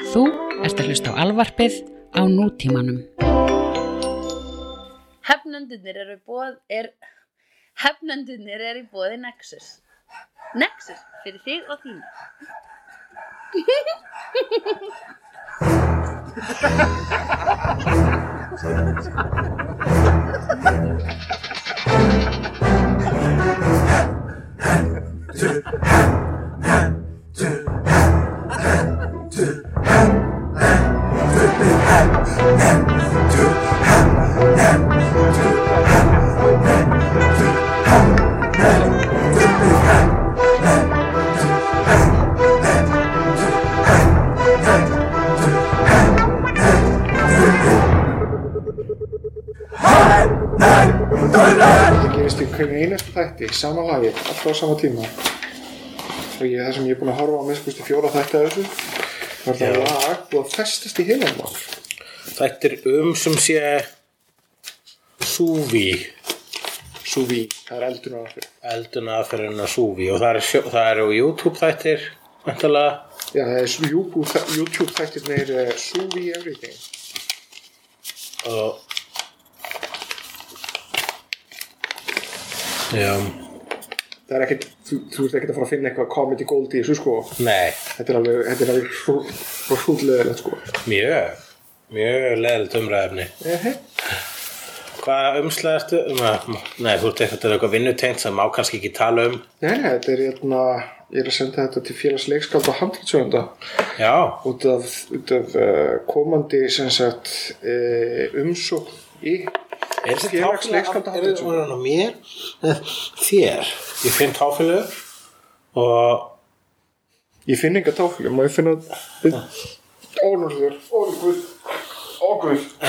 Þú ert að hlusta á alvarpið á nútímanum. Hefnendunir eru bóð, er, hefnendunir eru í bóði Nexus. Nexus, fyrir þig og þín. Það þætti, sama lagi, alltaf á sama tíma. Og ég, það sem ég er búinn að horfa á minnst fjóra þætti af þessu, var það Já. lag búið að festast í heilanum á. Þetta er um sem sé Súvi Súví, það er eldunar af fyrir. elduna aðferðina Súvi og það er, sjó, það er á YouTube þættir vantilega Já, það er YouTube, YouTube þættirnir uh, Súví Everything. og Já, Það er ekkert, þú, þú ert ekkert að fara að finna eitthvað comedy gold í þessu sko. nei, Þetta er alveg, þetta er alveg svo, svo hrúðleðilegt sko. mjög mjög leðilegt umræðefni Ehe. Hvað umslæðastu? Nei, þú ert eitthvað, eitthvað vinnutengt sem má kannski ekki tala um Nei, nei, þetta er hérna, ég er að senda þetta til félagsleikskáld og handlitsöfunda. Já, út af, út af uh, komandi sem sagt uh, umsókn í Er þessi táfélag Er mér? Nei, Þér. Ég finn táfélag og ég finn enga má ég finna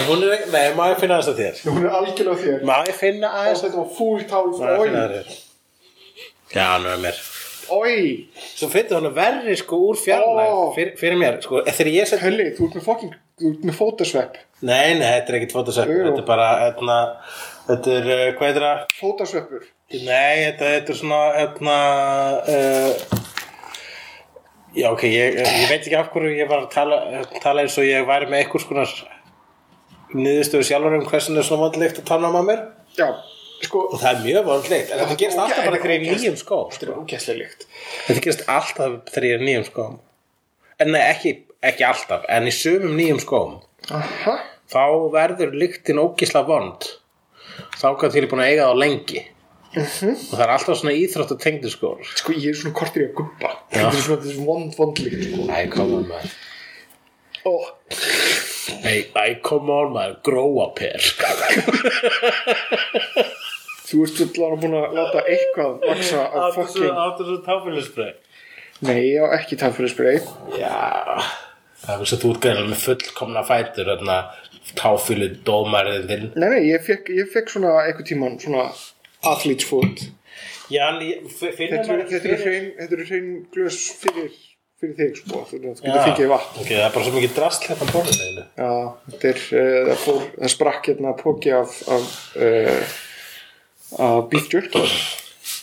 hún er ekki, nei, ég finna þess að þér? Hún er algjörlega þér. Má ég finna aðeins? þetta var fúl tál Má ég finna þér? Já, nú er mér oi, Svo finnst hún verri sko úr fjarlæg Ó. fyrir, fyrir mér, sko, þegar ég set Helli, þú ert með fokking þú ert með fótasvepp, Nei, nei, þetta er ekkit jú. Þetta er bara, hérna Þetta er, uh, hvað heitir það? fótasveppur Nei, þetta, þetta er svona, hérna uh, Já, ok, ég, ég veit ekki af hverju ég var að tala, tala eins og ég væri með einhvers konar niðurstöðu sjálfur um hversin er svona vondlegt að tala um að mér. Já, sko, og það er mjög vondlegt, en þetta gerist alltaf bara þegar ég er nýjum þetta er ógæslega líkt. Þetta gerist alltaf þegar ég er nýjum skóm. En nei, ekki, ekki alltaf, en í sumum nýjum skóm aha, þá verður lyktin ógisla vond. Þá kann til ég búin að eiga þá lengi. Og það er alltaf svona íþrótt að tengdu skór sko ég er svona kortir í að guppa þetta er svona þessi vond, vond líkt sko. Æ, come on man oh, æ, come on man, grow up here þú ert allavega búin að láta eitthvað vaksa af fokking Áttu svo táfélagsbrei nei, já, ekki tafyrirsprey Já. Það er þess að þú gæðilega með fullkomna fætur þarna táfélu dómarinn þinn. Nei, nei, ég fekk, ég fekk svona eitthvað tíman svona athlete's foot. Já, en ég finnum eru- þetta eru hrein, glös fyrir, fyrir þig, sko Þú Já. fengið vatn. Ok, það er bara svo mikið drast hérna á. Já, þetta er, uh, það fór, það sprakk hérna póki af, af, uh, af beef jerky?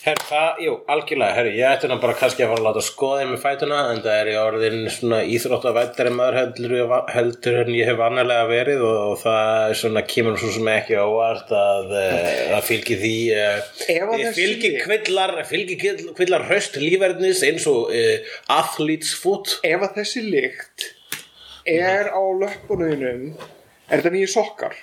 Herru, það, jú, algjörlega, herru, ég ætti nú bara kannski að fara að láta skoða þér með fætuna en það er í orðin svona íþróttavættari maður heldur, heldur en ég hef annarlega verið og, og það er svona kemur nú svo sem ekki á óvart að uh, það fylgir því þessi- fylgir kvillar fylgir kvill- kvillar höst lífverðnis eins og uh, athlete's foot. Ef að þessi lykt er á löppunum er þetta nýju sokkar?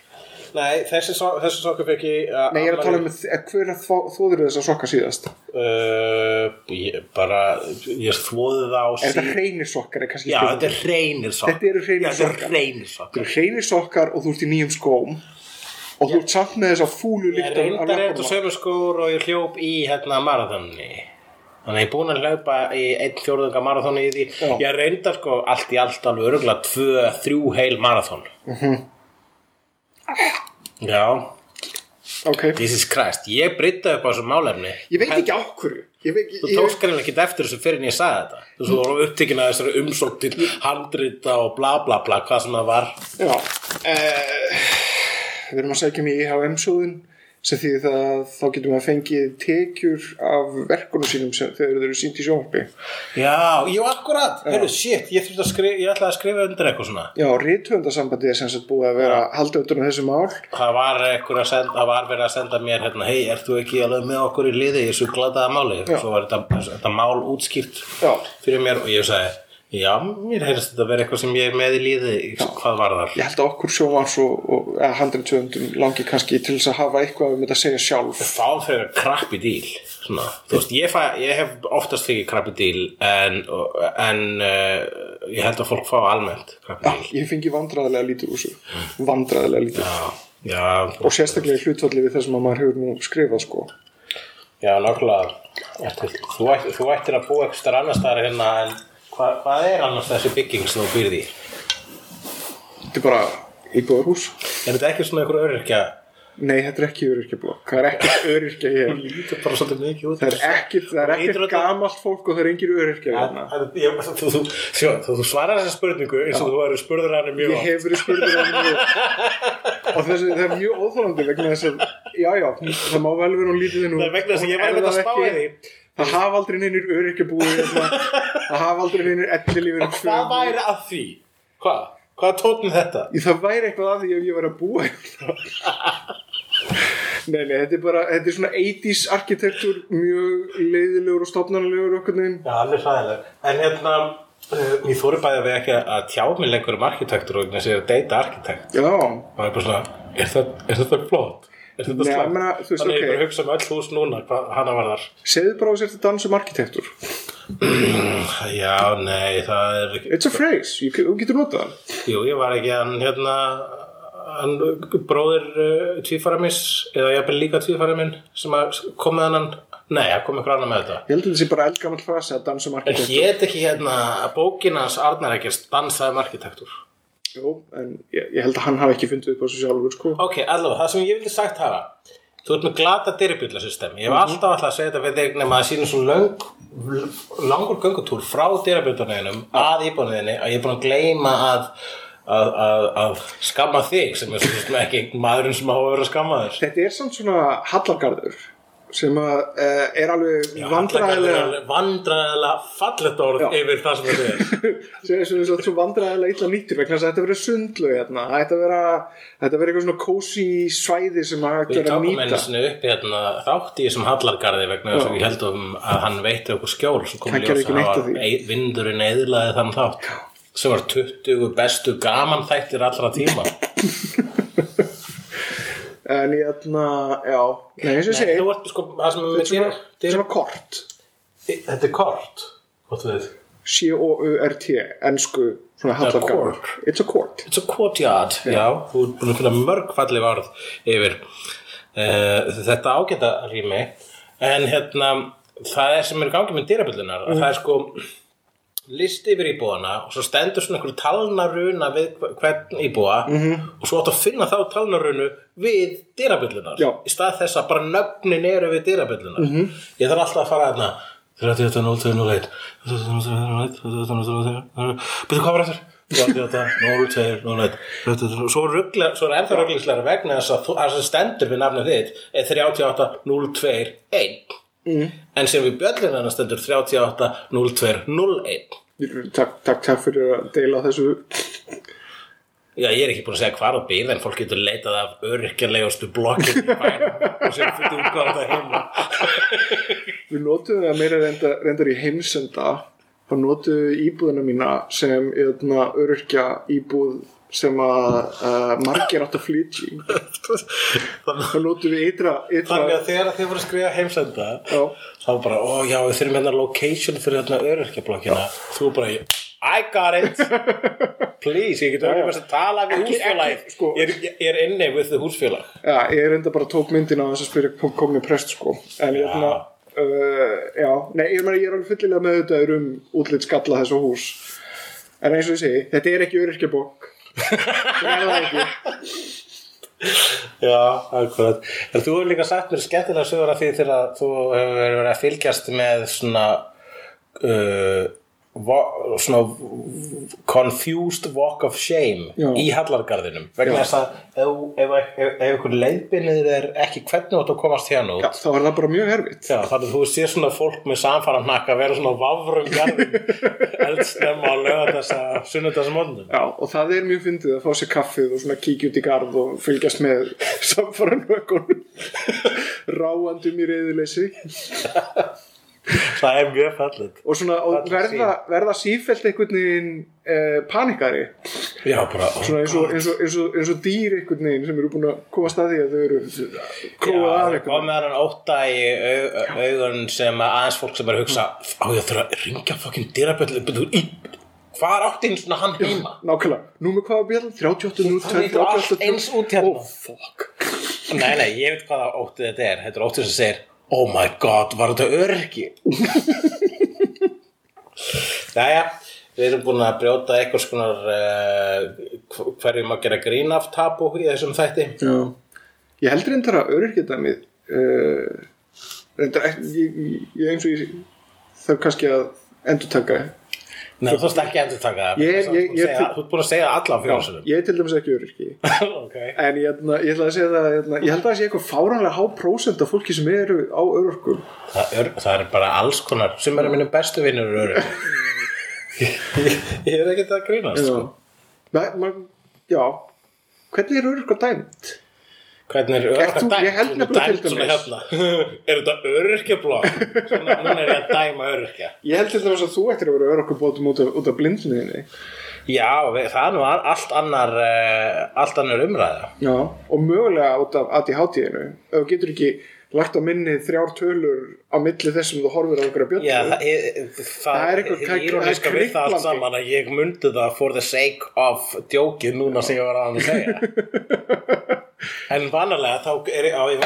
Nei, þessi, so þessi sokka fekk ég uh, Nei, ég er að tala um að hver að þóður þess að sokka síðast uh, ég, bara, ég þvóði það á Er þetta hreinir sokkar? Já, þetta er hreinir sokkar Þetta eru hreinir sokkar. Þetta eru hreinir sokkar og þú ert í nýjum skóm og þú ert samt með þessa fúlu Ég lykt af- af reyndar er þetta löppunum. sömu skór og ég hljóp í hérna marathonni Þannig ég er búin að hlaupa í einn fjórðunga marathoni í því Já. Ég reyndar sko allt í allt alveg örgulega tvö, þrjú heil marathon Já, Ok, Jesus Christ Ég breytaði upp á þessu málefni. Ég veit ekki á hverju. Ég veit ekki Þú tókst greinlega ekki eftir þessu fyrir en ég sagði þetta. Þú svo voru upptekinn að þessari umsókn til handrita og bla bla bla hvað sem það var. Já uh, Við erum að sækja mig í IHM-sjóðin sem því það þá getur maður fengið tekjur af verkunum sínum sem þegar þau eru sínt í sjónvarpi Já, jú, akkurat, heyrðu, shit, ég þurfti að skrifa, ég ætlaði að skrifa undir eitthvað svona. Já, rithöndasambandi er sem sagt búið að vera haldið um þessu mál Það var senda, var verið að senda mér hérna, hei, ert þú ekki alveg með okkur í liði í þessu gladaða máli? Já. Svo var þetta, þetta mál útskýrt Já. fyrir mér og ég sagði, já, mér heyrðist þetta vera eitthvað sem ég er með í liði, hvað var þar? Ég held að okkur sjónvars og, og eða handriðtöfundum langi kannski til þess að hafa eitthvað um þetta að segja sjálf. Fá þeirra krabbi díl, svona, þú veist, ég, fæ, ég hef oftast fikið krabbi díl en, en uh, ég held að fólk fá almennt krabbi Já, díl. ég fengi vandræðilega lítið úr þessu. Vandræðilega lítið. Já, já, Og sérstaklega í hlutfalli við það sem að maður hefur nú skrifað sko. Já, nákvæmlega. Þú, ætt, þú ættir að búa eitthvað starf annar staðar hérna en hva, hvað er annars þessi bygging sem þú býrði í? Þetta er bara íbúðarhús Er þetta ekki svona einhver öryrkja? Nei, þetta er ekki öryrkjablokk Það er ekkert öryrkja hér Það er ekkert, er ekkert gamalt fólk og það er engir öryrkja hérna. En- en- Þú, þú, þú, þú svarar þessa spurningu eins og þú eru spurður hann mjög Ég hef verið spurður um mjög og þessi, það er mjög óþólandi vegna þess að, já já, það má vel vera hún lítið nú Það er vegna þess að ég Er einmitt að spá í því. Það hafa aldrei neynir öryrkja búið það hafa aldrei neynir ellilífur Hvað væri að því? Hvað? Hvað tóttum þetta? Það væri eitthvað að því ef ég var að búa hérna Nei, nei, þetta er bara, þetta er svona 80s arkitektúr, mjög leiðilegur og stofnarlegur okkur neginn. Já, hann er hræðileg En hérna, uh, ég þóri bæði að við ekki að tjá mig lengur um arkitektur og þess að ég er að deyta arkitekt Já, og er svona, er, það, er þetta flott? Er þetta slæmt? ég Þannig ég ok. er bara að hugsa um öll hús núna, hvað hana var þar segðu bara á sér þetta dans um arkitektúr. Já, nei, það er It's a phrase, þú getur notað það. Jú, ég var ekki hann hérna hann bróðir uh, tvífara mis eða ég er líka tvífara minn sem að kom með hann Nei, það kom ykkur annar með þetta Ég held að þetta sé bara eldgammal frasi að dansa um En arkitektúr. hét ekki hérna bókin hans Arnar ekkert dansaði um arkitektur Jú, en ég, ég held að hann hafi ekki fundið upp á þessu sjálfur, sko. Ok, allavega, það sem ég vildi sagt hafa Þú ert með glata dyrabjöllasystem Ég hef alltaf alltaf að segja þetta við þig nema að sýnum svo löng, langur göngutúr frá dyrabjöllarneginum að íbúinniðinni að ég er búin að gleyma að, að, að, að skamma þig sem er svo sem ekki maðurinn sem á að vera skammaður Þetta er samt svona hallargarður sem að uh, er alveg vandræðilega vandræðilega fallegt orð yfir það sem þetta er. Sem er svona svo vandræðilega illa nýttur vegna þess að þetta verið sundlu hérna. Þetta verið eitthvað svona kósi svæði sem að Við gera nýta. einu sinni upp hérna, þátt í þessum hallargarði vegna þess að við heldum að hann veitti okkur skjól sem kom Hann í gerði ljós ekki að vindurinn eðlaði þann þátt sem var 20 bestu gaman þættir allra tíma en ég ætla, já. Nei, eins og ég segi, sko þetta er svona, þetta er svona kort. Þetta er kort Hvað þú veit? C-O-U-R-T, ennsku svona hallargarður court. it's a court. It's a courtyard Já, þú ert búin að finna mörg falleg varð yfir uh, þetta ágæta rými. En hérna það er sem er í gangi með dyraböllunar að það er sko list yfir íbúana og svo stendur svona einhverju talnaruna við hvern íbúa -hmm. og svo áttu að finna þá talnarunu við dyraböllunar Já. í stað þess að bara nöfnin eru við dyraböllunar -hmm. ég þarf alltaf að fara þarna 38, 0, 2, 0, 1 Betur hvað var þetta? 38, 0, 2, 0, 1 Svo, ruggla, svo er ennþá rugglislega vegna þess að það stendur við nafnið þitt er 38, 0, 2, 1 mm. en sem við bjöllina stendur 38, 0, 2, 0, 1 takk, takk, takk fyrir að deila þessu. Já, ég er ekki búin að segja hvað á bíð en fólk getur leitað af öryrkjalegustu blokkin í bænum og sem fyrir út hvað það heima. Við notum það meira reyndar, reyndar í heimsenda. Þá notum við íbúðina mína sem eðna, öryrkja íbúð sem að uh, margir átt að flytja í. Þá notum við ytra, ytra Þannig að þegar þið voru að skrifa heimsenda Já. þá bara, ó já, við þurfum hérna location fyrir hérna öryrkjablokkina. Þú bara, I got it. Please, ég get með að tala við húsfélag sko. ég, er- er inni við þið húsfélag. Já, ég reynda bara tók myndina á þess að spyrja kom- kom með prest sko. En ég ætla uh, já, nei, ég, meina, ég er alveg fyllilega með þetta um útlitt skalla þessu hús en eins og ég segi, þetta er ekki öryrkjabók það er það ekki Já, akkurat. En þú hefur líka sagt mér skemmtilega sögur af því þegar þú hefur verið að fylgjast með svona uh, vo- svona confused walk of shame Já. í hallargarðinum vegna þess að ef, ef, ef, ykkur leiðbinnið er ekki hvernig átt að komast hérna út Já, þá er það bara mjög erfitt Já, þannig að þú sé svona fólk með samfara hnakka vera svona vafrum garðin eldsnemma á lögða þessa sunnudagsmóndum. Já, og það er mjög fyndið að fá sér kaffið og svona kíkja út í garð og fylgjast með samfaranökunum ráandum í reyðuleysi Það er mjög fallið. og svona og verða, verða sífelt einhvern veginn eh, panikari Já, bara, svona eins og, eins, og, eins, og, eins og dýr einhvern veginn sem eru búin að koma að staði að þau eru Já, einhvern kom með hann óta í au, augun sem að aðeins fólk sem er að hugsa á ég þurfa að ringja fokkin dyraböllu hvað er áttinn svona hann heima? Nákvæmlega, nú með hvaða björn? 38 nú, Það lítur allt eins út hérna. Oh, fuck Nei, nei, ég veit hvað óttið þetta er Þetta er óttið sem segir Oh my god, var þetta öryggi? Jæja, við erum búin að brjóta einhvers konar uh, hverjum að gera grín af tapu í þessum þætti Já. Ég held reyndar að öryrkjadæmið uh, reyndar ekki, ég, ég, ég eins og ég þarf kannski að endur taka Nei, þú þarfst ekki að endur taka það Ég- ég- ég- Þú ert búin að segja alla á fjársunum Ég er til dæmis ekki öryrki. Ok. En ég, ætla- ég ætla að segja það ég, ég held að það sé eitthvað fáránlega há prósent af fólki sem eru á öryrkum Það er, það er bara alls konar sem eru mínum bestu vinnur öryggi Ég, ég er ekki að grínast sko. Nei, man, Já. Hvernig er öryrka dæmt? Hvernig er öryrkja ég held nefnilega til dæmis- hérna. Er þetta öryrkjablokk? Svona, núna er ég að dæma öryrkja. Ég held til dæmis að þú ættir að vera öryrkubótum út af, út af blindniðinni. Já, það er nú a- allt annar uh, allt annar umræða. Já, og mögulega út af ADHD-inu ef þú getur ekki lagt á minni þrjár tölur á milli þessum þú horfir á einhverja Já, það, er, það, Það er eitthvað- er ég myndi það for the sake of djókið núna sem ég var að segja En vanalega þá er ég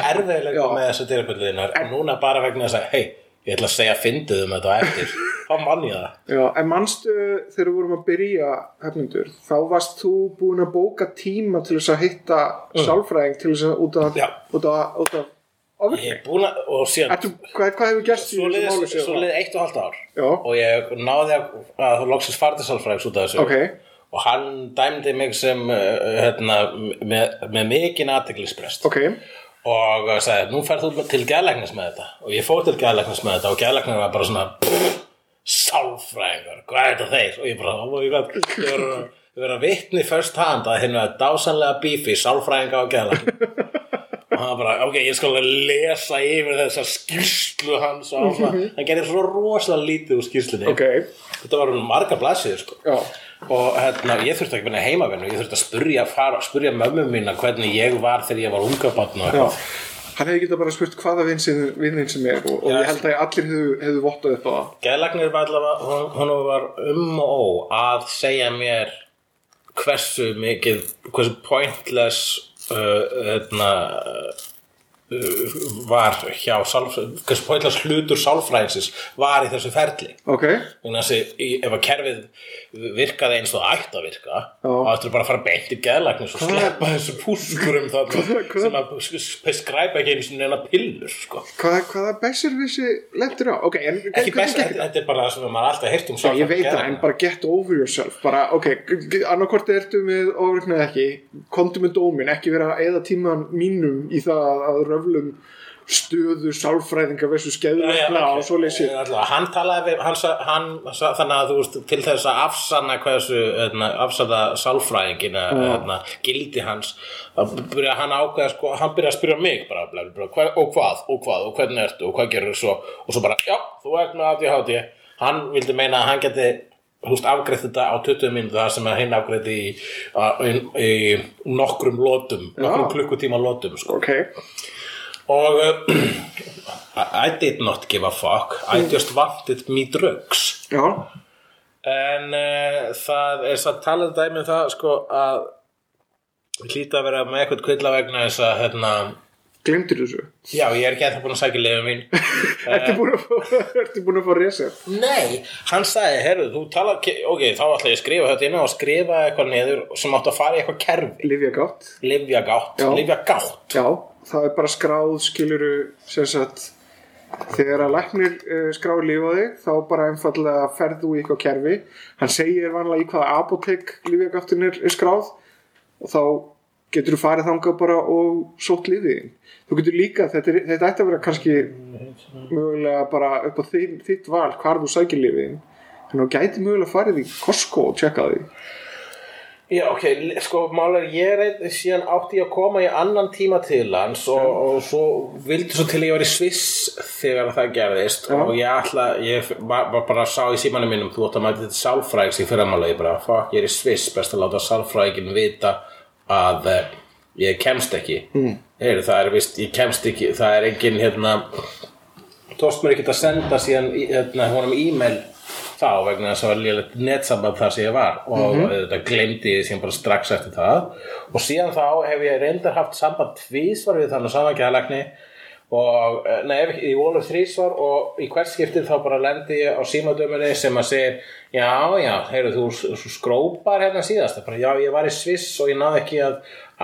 Já. með þessar dyrabölluðinar en núna bara vegna þess að hei, ég ætla að segja fyndið um þetta eftir. Þá mann ég það. Já, en manstu þegar við vorum að byrja hefnundur, þá varst þú búin að bóka tíma til þess að hitta sálfræðing til þess að út af, Mm. Út af, út af Ég er búin að, og síðan Ertu, hvað, hvað hefur gerst í svo þessu máli liðið svo liðið eitt og halvt ár. Já. og ég náði að, að þú loksins farið til sálfræðis út af þessu. Ok, og hann dæmdi mig sem uh, hérna, með, með mikinn aðteglisbrest ok, og sagði, nú ferð þú til gæðlæknis með þetta. Og ég fór til gæðlæknis með þetta og gæðlæknis var bara svona pff, sálfræðingur, hvað er þetta þeir? Og ég bara, god ég að- ég var að vitni first hand að hérna dásanlega bífi, sálfræðinga og gæðlæknis og hann bara, ok, ég skal lesa yfir þessa skýrslu hans og hann, hann gerir svo rosalega lítið úr skýrslunni. Ok, þetta var margar blaðsíður sko. Já, og hérna, ég þurfti ekki að vinna heimavinnu ég þurfti að spurja, fara, spurja mömmu mína hvernig ég var þegar ég var unga barn og eitthvað. Hann hefði getað bara spurt hvaða vinnin sem er og, og ég held að allir hefðu, hefðu vottað upp á það. Geðlagnir var allavega, hún var um og ó að segja mér hversu mikið, hversu pointless uh, hérna, var hjá sálfræðins, hlutur sálfræðinsins var í þessu ferli. Ok, Þannig að þessi, ef að kerfið virkaði eins og ætti að virka þá ættir bara að fara beint í geðlæknis og sleppa þessu púskurum sem að skræpa ekki einu sinni neina pillur sko. hvað, hvaða besservissi lendur á? Ok, en ekki best, þetta, þetta er bara það sem maður alltaf heyrt um Já, ég veit það, en bara get over yourself bara, ok, annarkvort ertu með ofurkn eða ekki, komdu með dómin ekki vera að eða tíman mínum í það að röflum stöðu sálfræðinga versus skeðlækna og svo leysi hann talaði við hann, hann, þannig að þú veist til þess að afsanna hversu öðna, afsanna sálfræðingin öðna, gildi hans byrja hann ákveða sko, hann byrja að spyrja mig bara, bla, bla, bla, og hvað, og hvað, og hvernig ertu og hvað gerur svo, og svo bara, já, þú ert með ADHD, hann vildi meina að hann geti þú veist, afgreitt þetta á 20 mínútu það sem að hinn afgreitt í, í, í nokkrum lótum nokkrum klukkutíma lótum sko. ok, Og uh, I did not give a fuck. I just wanted me drugs. Já. En uh, það er satt talað dæmi um það sko að hlýta að vera með eitthvað kvilla vegna þess að hérna, glemtir þessu? Já ég er ekki ennþá búin að sækja liðum mín. Ertu búin að fá, búin að fá reset Nei, hann sagði, herru, þú tala ok, þá ætla ég að skrifa þetta inn og skrifa eitthvað niður sem átt að fara í eitthvað kerfi. Livja gátt Livja gátt, livja gátt já, það er bara skráð sagt þegar að læknir uh, skráir líf á þig þá bara einfallega ferð þú í eitthvað kerfi. Hann segir vanlega í hvaða apotek lífjagáttin er, er skráð og þá getur þú farið þangað bara og sótt lífiðin þú getur líka, þetta, er, þetta ætti að vera kannski mögulega bara upp á þitt, þitt val hvar þú sækir þannig að þú gæti mögulega farið í Costco og tjekka því Já, ok, sko, málega ég reynd, síðan átti ég að koma í annan tíma til hans og, og svo vildi svo til að ég var í Sviss þegar það gerðist Já. og ég ætla, ég var, var bara sá í símanum mínum, þú átt að mæta þetta sálfræðings í fyrramála, ég bara, fuck, ég er í Sviss, best að láta sálfræðingin vita að eh, ég kemst ekki. Mm. Heyri, það er vist, ég kemst ekki, það er engin, hérna, tókst mér ekki að senda síðan hérna, honum e-mail þá vegna þess að það var lélegt netsamband þar sem ég var og þetta glemdi ég síðan bara strax eftir það. Og síðan þá hef ég reyndar haft samband tvísvar við þannig samangjæðalegni og eh, nei, ekki, ég volur þrísvar og í hvert skiptið þá bara lendi ég á símadöminni sem að segir já, já, heyrðu þú, skrópar hérna síðast, bara já, ég var í Sviss og ég náði ekki að,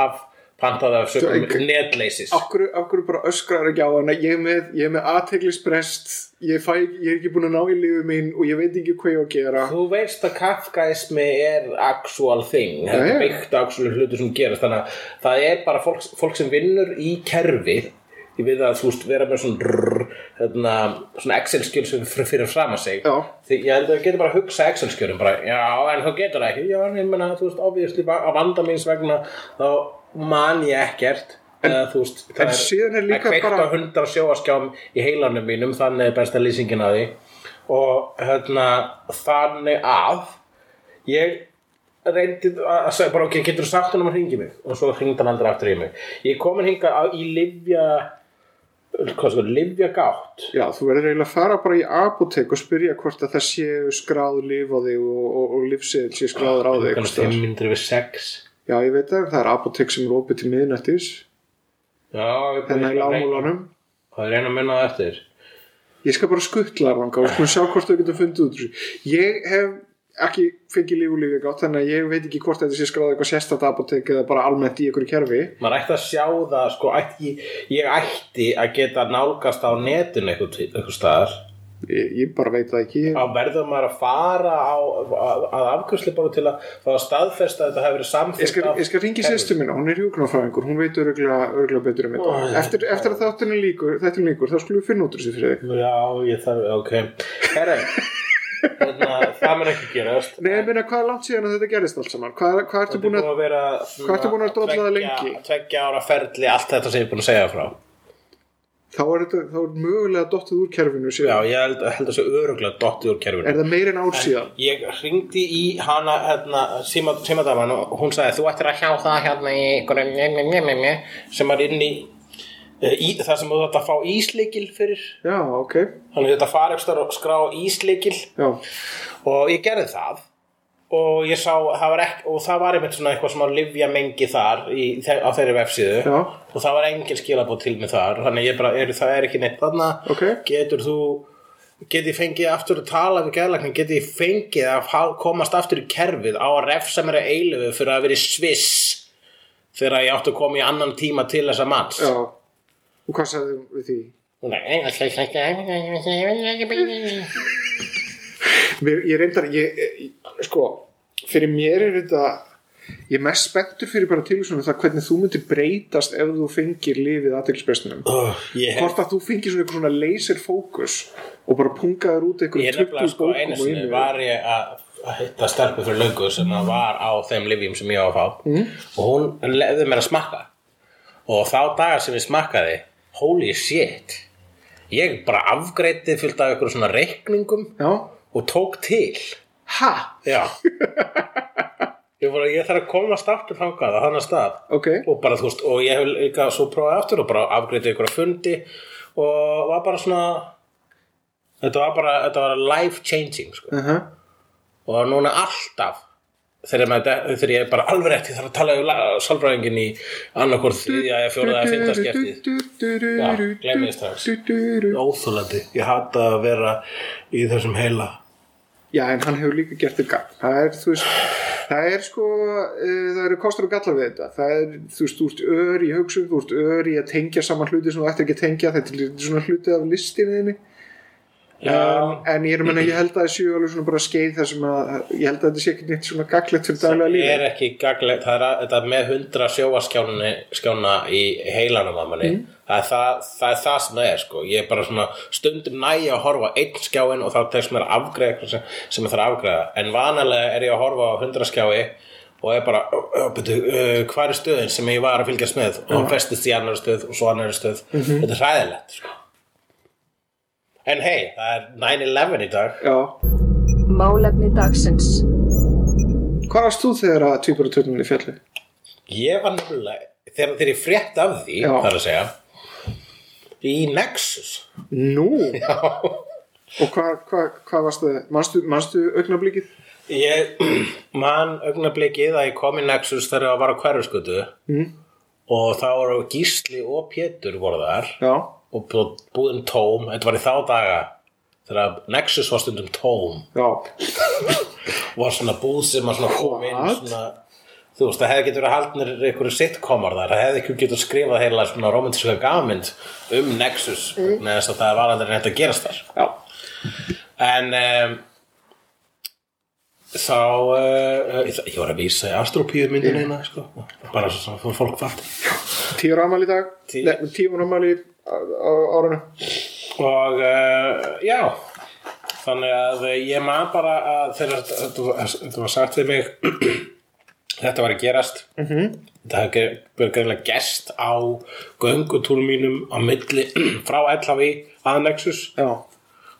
að panta það af sögum Þú- netleysis. Akkur, akkur bara öskrar ekki á hana ég er með, með aðteglisbrest ég, ég er ekki búin að ná í lífu mín og ég veit ekki hvað ég á að gera. Þú veist að kafkaismi er actual thing, Já, er byggt actual hlutur sem gerast, þannig að það er bara fólk, fólk sem vinnur í kerfi ég við að þú veist vera með svona, rrr, hérna, svona Excel-skjöl sem fyrir, fram að því ég held að þú getur bara að hugsa Excel-skjölum bara, já, en þú getur það ekki. Já, en ég menna, þú veist, obviously, bara á vanda míns vegna þá man ég ekkert eða, þú veist, en síðan er líka það er kveikt bara- á hundra sjóaskjám í heilanum mínum þannig er besta lýsingin að því. Og hérna þannig að ég reyndi að segja bara ok, getur þú sagt hann um að hringi mig? Og svo hringdi hann aldrei aftur í mig. Ég komin hinga á, í livja hvað livja gátt. Já, þú verður eiginlega að fara bara í apotek og spyrja hvort að það séu skráð líf á þig og, og, og lífseðil sé skráður á þig einhvers staðar. 500 við 6 Já, ég veit það, það er apotek sem er opið til miðnættis. Þannig í lámúlanum það er einu að minna eftir. Ég skal bara skuttla þanga og skulum sjá hvort þau getur fundið út úr þessu. Ég hef ekki fengið líf og lífið gátt þannig að ég veit ekki hvort þetta sé skráð eitthvað sérstætt apotek eða bara almennt í einhverju kerfi. Maður ætti að sjá það sko, ætti, ég ætti að geta nálgast á netinu eitthvað, eitthvað staðar Ég, ég bara veit það ekki þá verður maður að fara á, að, að afkvæmsli bara til að fá að staðfesta að þetta hefur verið af ég skal ringi sýstu minna, hún er hjúknarfræðingur, hún veit öruglega betur um þetta. þetta Eftir, eftir að þáttinu líkur, þetta líkur, þá skulum við finna út úr þessu fyrir þig. Já, ég þarf, ok Herra, hérna, það mun ekki gerast Nei, ég meina, hvað er langt síðan að þetta gerist allt saman? Hvað, hvað ertu er búin að, að vera Hvað ertu búin að dolla það lengi? Tveggja ára ferli, allt þetta sem ég er búin að segja frá þá er þetta, þá er mögulega dottið úr kerfinu Já, síðan. ég held, held að þessu öruglega dottið úr kerfinu. Er það meir en ár síðan? Ég ringdi í hana hérna, síma, símadaman og hún sagði þú ættir að hjá það hérna í njö, sem er inn í, eh, í það sem þú ætti að fá ísleikil fyrir. Já, ok, þannig þetta fara ekstra og skrá ísleikil. Já, og ég gerði það og ég sá það var ekki, og það var einmitt svona eitthvað sem að livja mengi þar í, á þeirri vefsíðu Já. og það var engin skilabóð til mig þar þannig ég bara, er, það er ekki neitt þarna Ok. getur þú get ég fengið aftur að tala við gæðlækning get ég fengið að komast aftur í kerfið á að refsa mér að eilifu fyrir að vera í Sviss þegar ég átti að koma í annan tíma til þessa manns já. Og hvað sagði við því? Mér, ég reyndar, ég, ég, sko, fyrir mér er þetta, ég er mest spenntur fyrir bara tilvísunum það hvernig þú myndir breytast ef þú fengir lifið aðtilsprestunum. ég hef Hvort að þú fengir svona svona laser fókus og bara pungaður út einhverjum er nefnilega 20 sko einu sinni inni. var ég að að hitta stelpu fyrir löngu sem að var á þeim livjum sem ég á að fá mm. og hún lefði mér að smakka og þá dagar sem ég smakkaði holy shit ég bara afgreiti fyllt af ykkur svona reikningum Já, og tók til ha, já. Ég, bara, ég þarf að komast aftur þangað á þannig stað. Ok, og bara þú veist og ég hef líka svo prófaði aftur og bara afgreiti ykkur að fundi og var bara svona þetta var bara þetta var life changing sko. Uh og núna alltaf þegar, maður, þegar ég er bara alveg rétt ég þarf að tala um sálfræðingin í annarkvort þriðja eða fjóraða eða fynda skiptið. Já, gleymi því strax. óþólandi, ég hata að vera í þessum heila Já, en hann hefur líka gert þér gagn. Það er, þú veist, Það er sko, uh, það eru kostur og gallar við þetta. Það er, þú veist, þú ert ör í hugsun, þú ert ör í að tengja saman hluti sem þú ættir ekki að tengja. Þetta er svona hluti af listinni. Um, en ég er að menna, ég held að það séu alveg svona bara skeið þar sem að, ég held að þetta sé ekki neitt svona gaglegt fyrir daglega það lífi. er ekki gaglegt, það er að, þetta með hundra sjóaskjána skjána í heilanum að manni, það, er það, það er það sem það er sko, ég er bara svona stundum næja að horfa einn skjáin og þá tekst mér eitthvað sem, sem ég þarf að afgreða, en vanalega er ég að horfa á hundra skjái og er bara, uh, betur, uh, hvað er stöðin sem ég var að fylgjast með? Og festist í annar stöð og svo annar stöð, þetta er hræðilegt sko. En hei, það er 9-11 í dag Já. Málefni dagsins. Hvað varst þú þegar að tvíbara törnunni fjalli? Ég var nefnilega, þegar, þegar ég frétt af því, Já. þar að segja, í Nexus. Nú? Já. Og hvað hva, hva varst það? Manstu, manstu augnablíkið? Ég man augnablikið að ég kom í Nexus þegar ég var á hverfuskutu mm. og þá voru Gísli og Pétur voru þar Já. Og bú- búðin tóm, þetta var í þá daga þegar Nexus var stundum tóm var svona búð sem að svona kom inn What? svona Þú veist, það hefði getur verið haldnir einhverju sitcomar þar, það hefði ekki getur skrifað heila svona romantíska gafmynd um Nexus, mm. neða þess að það var aldrei neitt að gerast þar. Já. En um, þá, uh, ég, var að vísa í astropíu myndin eina, sko, bara svo svo fólk fatt. Tíu rámali í dag. Tíu. Nei, tíu rámali á, á árinu. Og uh, já, þannig að ég man bara að þegar þetta var sagt við mig, þetta var að gerast, -hmm. þetta hefði verið greinlega gerst á göngutúrum mínum á milli frá Ellaví að Nexus. Já.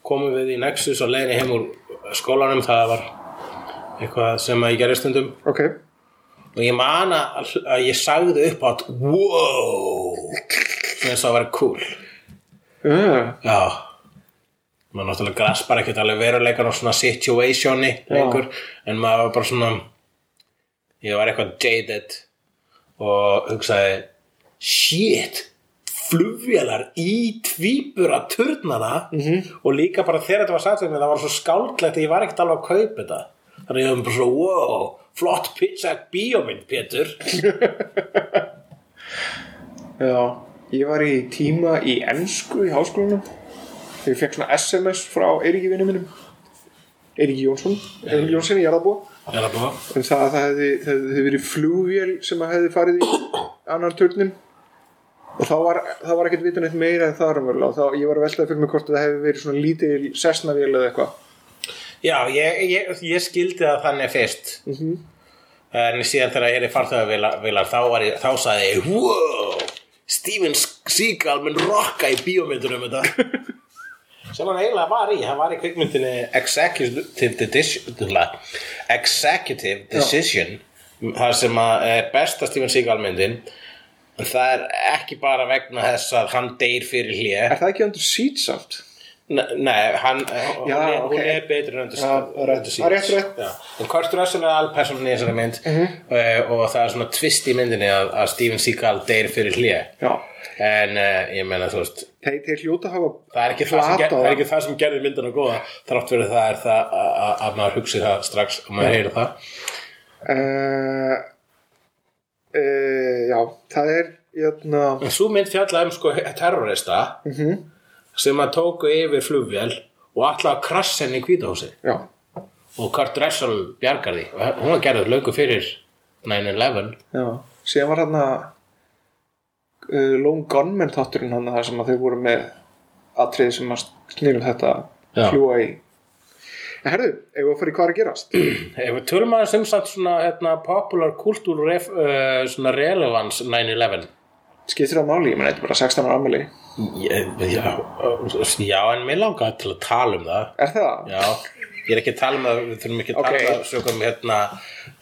komum við í Nexus og leiðinni heim úr skólanum það var eitthvað sem að ég gerði stundum Ok. og ég man að, að ég sagði upp átt wow sem þess að var cool. Uh, já. Maður náttúrulega graspar ekkert alveg veruleikan og svona situationi lengur en maður var bara svona ég var eitthvað jaded og hugsaði shit flugvélar í tvíbura turnana -hmm. og líka bara þegar þetta var sagt það var svo skáldlegt að ég var ekkert alveg að kaupa þetta. Þannig að ég var bara svo wow flott pizza bíómynd Pétur. Já. Ég var í tíma í ennsku í háskólanum. Þegar ég fekk svona SMS frá Eiríki vinnu minnum. Eiríki Jónsson. Eiríki Jónsson í Jarðabó. er það það að það hefði, það hefði verið flugvél sem að hefði farið í annan turnin og þá var, það var ekkert vitan eitt meira en það raunverulega og þá ég var að veltaði fyrir mig hvort að það hefði verið svona lítil sessnavél eða eitthvað Já, ég, ég, ég skildi það þannig fyrst en síðan þegar ég er í farþöðavilar þá, var þá sagði ég wow, Steven Seagal mun rocka í bíómyndunum þetta. Sem hann eiginlega var í. Hann var í kvikmyndinni Executive Decision Executive Decision það sem er besta Steven Seagal myndin. En það er ekki bara vegna þess að hann deyr fyrir hlje Er það ekki undir seat samt? Ne- Nei, hann, hún, Já, er, hún ok. er betri en rétt. Já. En Kurt Russell er alpersónan í þessari mynd Mhm. uh, og það er svona twist í myndinni að, að Steven Seagal deyr fyrir hlje Já, en uh, ég meina þú veist þeir, þeir hljóta hafa það er ger, það er ekki það sem gerði myndina góða þrátt fyrir það er það að, að, að maður hugsi það strax og maður heyrir það uh, uh, Já, það er jötna, en svo mynd fjallaði um sko terrorista Mhm. Sem að tóku yfir flugvél og alltaf henni í kvítahúsi Já, og Kurt Russell bjargar því Og hún var gerðið löngu fyrir 9-11 já. Síðan var hann að uh, Lone Gunman þátturinn hann þar sem að þau voru með atriði sem að snýrum þetta Já. fljúa í. En herðu, ef við í hvað er að gerast? Ef við tölum aðeins um samt svona hérna, popular kultúr uh, svona relevance 9-11 skiptir það máli, ég menn þetta er bara 16 ára ammali já, já, já, en mér langaði til að tala um það Er það? Já, ég er ekki að tala um það við þurfum ekki að Ok. tala um það sögum hérna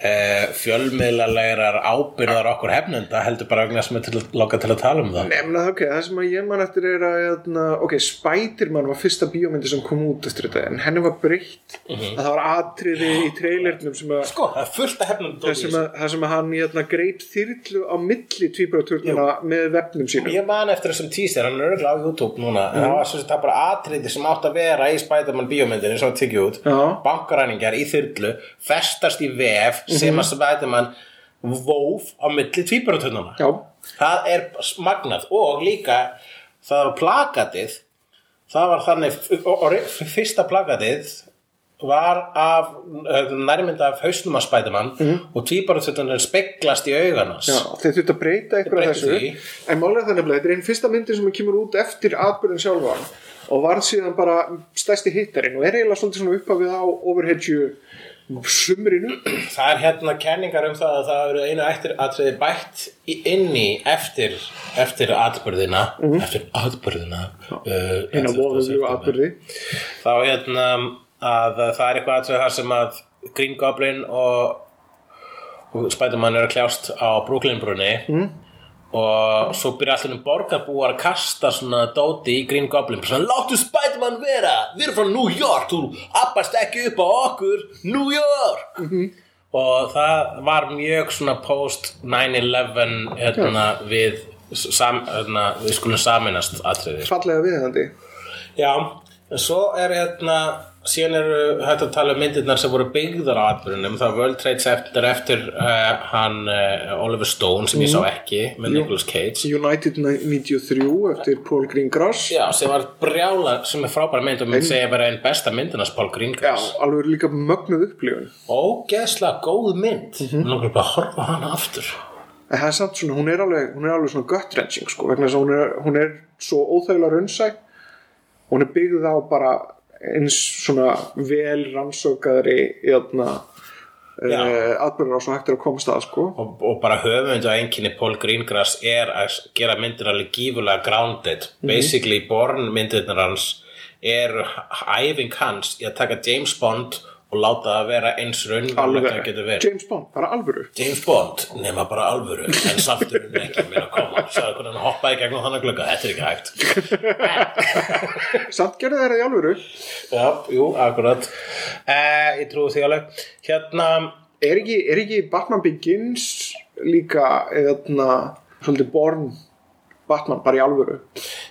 uh, fjölmiðlalegar ábyrðar okkur hefnenda heldur bara vegna sem er til, langað til að tala um það. Nefna, ok, það sem að ég man eftir er að jötna, ok, Spiderman var fyrsta bíómyndi sem kom út eftir þetta en henni var breytt. Að það var atriði í trailernum sem að Sko, það er fullt af hefnendum það sem að, það sem að hann jötna, greip þyrlu á milli tvíburaturnina með vefnum sínum. Ég man eftir þessum tísir, hann er örgulega á YouTube núna en það var það bara atriði sem átt að vera í Spiderman bíómyndinni sem var tikið út. Bankaræningar í þyrlu festast í vef sem að Spiderman vóf á milli tvíbaratönnuna Já, það er magnað og líka það var plakatið það var þannig fyrsta plakatið var af nærmynda af hausnum að Spiderman og tvíbaratönnuna speglast í auganas þeir þurft að breyta eitthvað þessu. því. En málega þannig að þetta er einn fyrsta myndin sem kemur út eftir atbyrðin sjálfan og varð síðan bara stærsti hittarinn og er eiginlega svona upphafið á overhedju sumrinu. Það er hérna kenningar um það að það eru einu eftir atriði bætt í- inn í eftir, eftir atbyrðina eftir atbyrðina uh, hinn á voðulegu atbyrði þá hérna að það er eitthvað atriði þar sem að Green Goblin og, og Spiderman eru að kljást á Brooklyn-brunni. Mm. Og svo byrja allir um borgarbúar að kasta svona dóti í Green Goblin. Svona, láttu Spiderman vera! Við erum frá New York, þú appast ekki upp á okkur, New York! Og það var mjög svona post 9-11 hérna, við, sam, hérna, við skulum saminast atriði. Fallega viðhandi Já, en svo er hérna síðan eru hægt að tala um myndirnar sem voru byggðar á atbyrjunum það World Trade Center eftir uh, hann uh, Oliver Stone sem ég sá ekki með Nicolas Cage. United 93 eftir Paul Greengrass. Já, sem var brjála, sem er frábæra mynd og mynd segja bara einn besta myndinars Paul Já, Greengrass alveg líka mögnuð upplifun. Ógeðslega góð mynd. Mm -hmm. langar bara að horfa hana aftur. En það er samt svona, hún er alveg, hún er alveg svona gut-wrenching sko, vegna þess að hún er, hún er svo óþægilega raunsæ. Hún er byggð á bara eins svona vel rannsökaðri jötna Já. uh, atbyrður á svo hægt er að komast að sko. Og, og bara höfund og einkinni Paul Greengrass er að gera myndir alveg gífulega grounded. Basically Born myndirnar hans er æfing hans í að taka James Bond og láta það vera eins að verið. James Bond, bara alvöru. James Bond nema bara alvöru en hún ekki meira að koma sagði hvernig hann hoppaði gegnum þannig glugga. Þetta er ekki hægt. Samt gerði þeirra í alvöru. Já, jú, akkurat. Eh, ég trúi því alveg. Hérna er ekki, er ekki Batman Begins líka eðna, svolítið Born Batman bara í alvöru?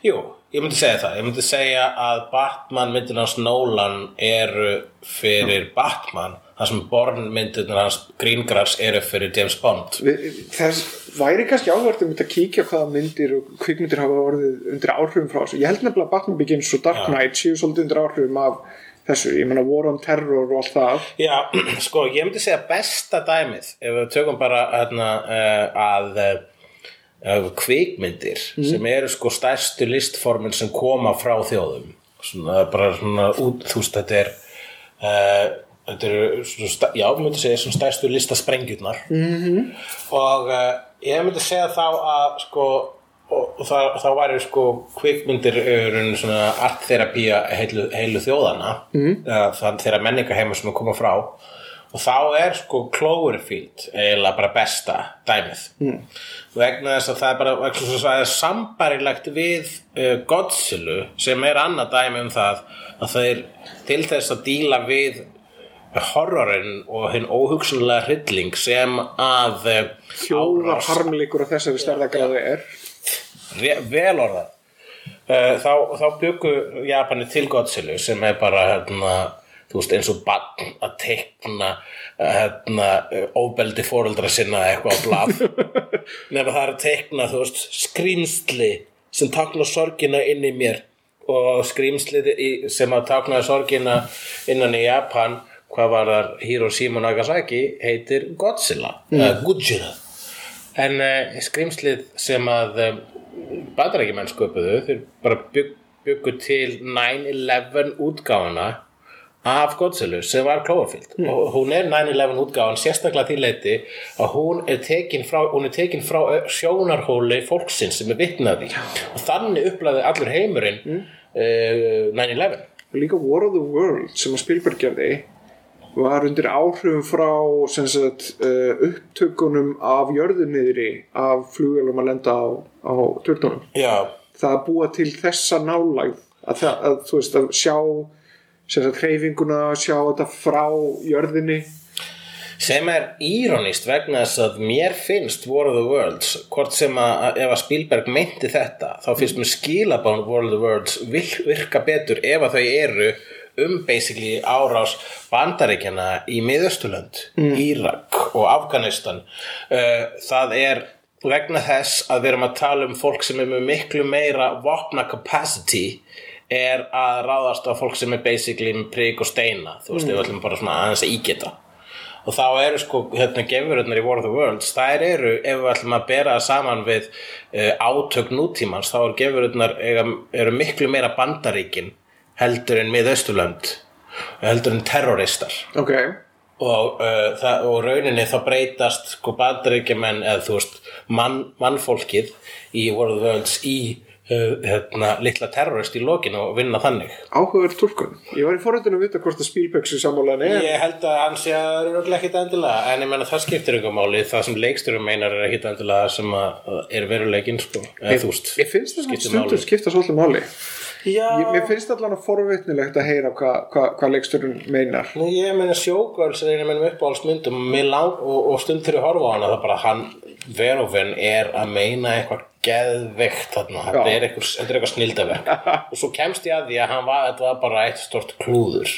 Jú, ég myndi segja það. Ég myndi segja að Batman myndin hans Nolan eru fyrir Batman þar sem Born myndin hans Greengrass eru fyrir James Bond. Þess væri kannski áhverð um að kíkja hvaða myndir og kvikmyndir hafa orðið undir áhrifum frá þessu. Ég held nefnilega að Batman Begins og Dark. Knight séu svolítið undir áhrifum af þessu. Ég meina War on Terror og allt það. Já, sko, ég myndi segja besta dæmið ef við tökum bara hérna, uh, að uh, kvikmyndir sem eru sko stærstu listformin sem koma frá þjóðum. Svona bara svona út, þú veist, þetta er uh, þetta eru svona, já, ég myndi segja svona stærstu listasprengjurnar -hmm. og uh, ég myndi segja þá að sko og, og það, þá væri sko kvikmyndir eru svona artterapía heilu, heilu þjóðana mm. þann þeirra menningaheima sem er koma frá og þá er sko Cloverfield eiginlega bara besta dæmið mm. vegna þess að það er bara það er sambarilegt við uh, Godzilla sem er annað dæmi um það að það er til þess að díla við horrorinn og hinn óhugsunlega hrylling sem að þjóðar árás- harmleikur af þessari stærðagráði er. Vel orðað. Uh, þá, þá byggu Japani til Godzilla sem er bara hérna, veist eins og bann að teikna uh, hérna, óbeldi fóreldra sinna eitthvað á blað. Nefnir það er að teikna þú veist skrýmsli sem takna sorgina inn í mér og skrýmslið í- sem að takna sorgina innan í Japan hvað var þar Hiroshima Nagasaki heitir Godzilla. Mm. uh, En uh, skrimslið sem að uh, bandarækjumenn sköpuðu, þeir bara bygg, byggu til 9-11 útgáfuna af Godzilla sem var Cloverfield. Og hún er 9-11 útgáfan sérstaklega því leiti að hún er tekin frá, er tekin frá ö- sjónarhóli fólksins sem er vitnaði og þannig upplaði allur heimurinn uh, 9-11 líka War of the World sem að Spielberg gerði var undir áhrifum frá sagt, uh, upptökunum af jörðunniðri af flugvelum að lenda á, á törnunum Já, það að búa til þessa nálægð að, það, að þú veist að sjá sagt hreyfinguna, sjá þetta frá jörðinni. Sem er íronist vegna þess að mér finnst War of the Worlds hvort sem að ef að Spielberg meinti þetta þá finnst mér skilabán War of the Worlds vir- virka betur ef að þau eru um basically árás bandaríkjana í miðausturlönd Írak og Afganistan. Uh, það er vegna þess að við erum að tala um fólk sem er með miklu meira vopna capacity er að ráðast á fólk sem er basically með prík og steina. Þú veist, mm. við ætlum bara svona aðeins að ígeta. Og þá eru sko hérna gefururnar í War of the Worlds þær eru, ef við ætlum að bera saman við uh, átök nútímans þá eru gefururnar eru miklu meira bandaríkin heldur en miðausturlönd heldur en terroristar. Ok, og, uh, það, og rauninni þá breytast sko bandaríkjumenn eða þú veist mann, mannfólkið í War of Worlds í uh, hérna, litla terrorist í lokinu og vinna þannig. Áhugaverð tólkun ég var í forhundinu að vita hvort að Spielberg sem sammálaðin er. Ég held að hann sé að það er örugglega ekkit endilega en ég menna það skiptir ykkur máli. Það sem leiksturum meinar er ekkit endilega það sem að er veruleikin sko eða þú veist ég finnst þess að skiptir stundum máli. skipta svolítið máli ég, mér finnst allan að forvitnilegt að heyra hvað hva, hva leiksturinn meinar. Nú, ég meina sjókvöls er einu mennum uppáhaldsmyndum. Og, mig lang, og, og stund til að horfa á hana það bara hann, Verhoeven er að meina eitthvað geðveikt þarna, þetta er eitthvað, er eitthvað snildaverk og svo kemst ég að því að hann var, þetta var bara eitt stort klúður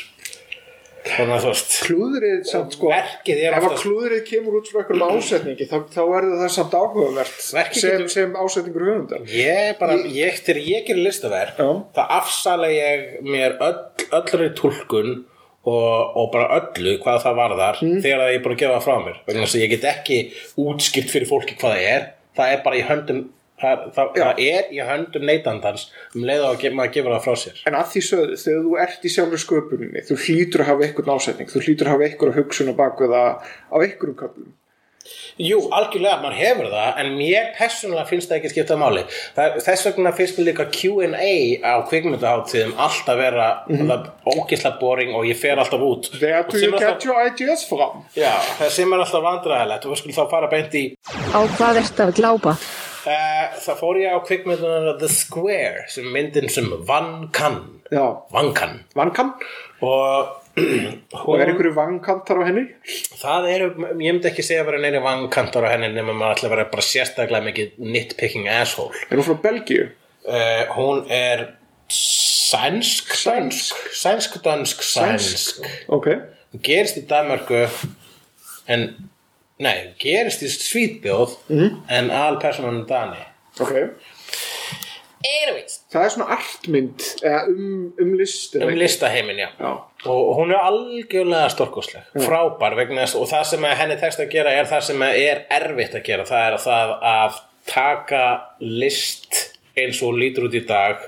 þannig að þú veist klúðrið samt sko er ef að klúðrið kemur út frá einhverjum ásetningi þá, þá verður það samt áhugavert sem, sem ásetningur höfundar Ég bara, ég, þegar ég gerir listaverk Já. það afsala ég mér öll, öllri túlkun og, og bara öllu hvað það varðar Mm. þegar ég er bara að gefa það frá mér þess að ég get ekki útskipt fyrir fólki hvað það er það er bara í höndum það, það, það er í höndum neytandans um leið á að maður gefur það frá sér en að því sögðu, þegar þú ert í sjálfur sköpuninni þú hlýtur að hafa einhvern ásetning þú hlýtur að hafa einhverja hugsun á það á einhverjum köflum Jú, algjörlega, maður hefur það en mér persónulega finnst það ekki skipta máli það, þess vegna finnst mér líka Q&A á kvikmyndaháttíðum alltaf vera mm -hmm. ógisla boring og ég fer alltaf út Where Og do you get alltaf, your ideas from? Já, það sem er alltaf vandræðilegt og við skulum þá fara beint í Á hvað ertu að glápa? Uh, það fór ég á kvikmynduna The Square sem myndin sem Van Kann. Van Kann. Vankan og og er einhverju vankantar á henni? það eru, ég myndi ekki segja að vera neina vankantar á henni nema maður ætla að vera bara sérstaklega mikið nitpicking asshole. Er hún frá Belgíu? Uh, hún er sænsk. Sænsk. dansk, sænsk hún gerist í Danmarku en nei, gerist í Svítbjóð Mhm. en alpersonan er Dani. Ok. Anyways, Það er svona artmynd eða um, um list eða um listaheimin, já. Já, og hún er algjörlega stórkostleg. Frábær vegna þess og það sem að henni tekst að gera er það sem er erfitt að gera. Það er það að taka list eins og hún lítur út í dag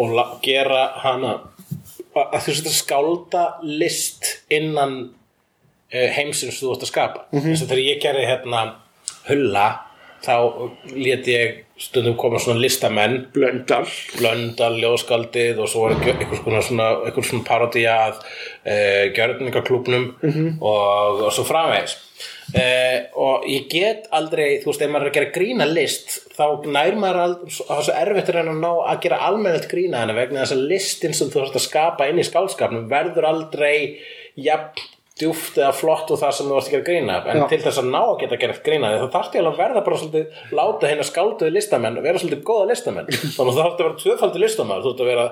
og la- gera hana að að þú sett að skálda list innan heimsins þú ert að skapa. Þess að þegar ég gerði hérna hulla þá lét ég stundum koma svona listamenn. Blöndal. Blöndal, ljóðskaldið og svo var einhvers konar svona, svona parodía að uh, gjörningaklúbnum og, og svo framvegis. Uh, og ég get aldrei þú veist, ef maður er að gera grína list þá nær maður aldrei, það er svo erfitt að reyna að ná að gera almennilegt grína hana vegna þess að listin sem þú þarfst að skapa inn í skálskapnum verður aldrei jafn djúft eða flott og það sem þú varst að gera grína en Já. til þess að ná að geta gera grína þá þarfst ég alveg að verða bara svolítið láta hérna skálduði listamenn vera svolítið góða listamenn. Þannig að þú þarfst að vera tvöfaldi listamaður. Þú þarfst að vera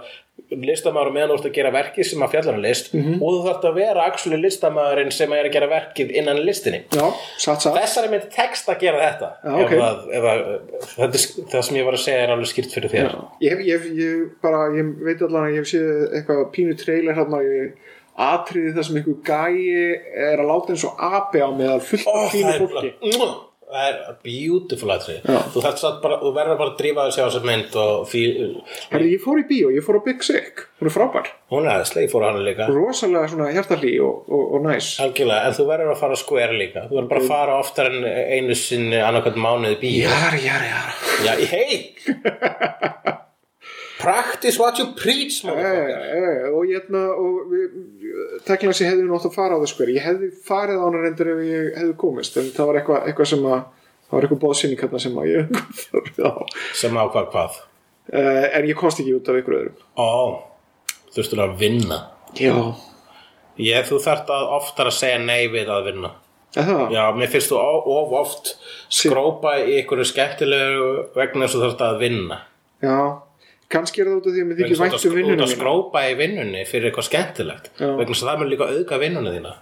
listamaður meðan þú ert að gera verkið sem að fjallar um list og þú þarfst að vera actually listamaðurinn sem er að gera verkið innan listinni. Já, satt satt. Þessari mynd tekst að gera þetta. Já, ok. ef, að, ef að, þetta er sk- það sem ég var að segja er alveg skýrt fyrir þér. Ég, ég, ég, bara, atriði það sem einhver gæi er að láta eins og api á með að fullt Ó, af fínu fólki. bara- það er beautiful atrið Já. þú, bara, þú verður bara að drífa þessi á þessar mynd fí, Herri, ég fór í bíó, ég fór á Big Sick. Hún er frábær, hún er aðeins, ég fór á hana líka. Rosalega svona hjartalí og, og, og næs. Algjörlega, en þú verður að fara að square líka. Þú verður bara að fara oftar en einu sinni annarkvæmt mánuði bíó. Jara, jara já, hei practice what you preach e, e, og ég hérna og tekla þessi hefði nátt að fara á það skver ég hefði farið á hana reyndir ef ég hefði komist en það var eitthvað, eitthvað sem að það var eitthvað bóðsynning hérna sem að ég þarf á sem ákvað hvað? Uh, en ég komst ekki út af ykkur öðrum ó, þurftur að vinna. Já, ég, þú þarft að oftar að segja nei við að vinna. Er það? Já, mér finnst þú of of oft skrópa í ykkur skemmtilegu vegna þess að þú þarft að vinna. Já, kannski er það út af því að mér þykir vænt um að þú ert vinnunum að mína. skrópa í vinnunni fyrir eitthvað skemmtilegt. Vegna að það mun líka auðga vinnunni þína.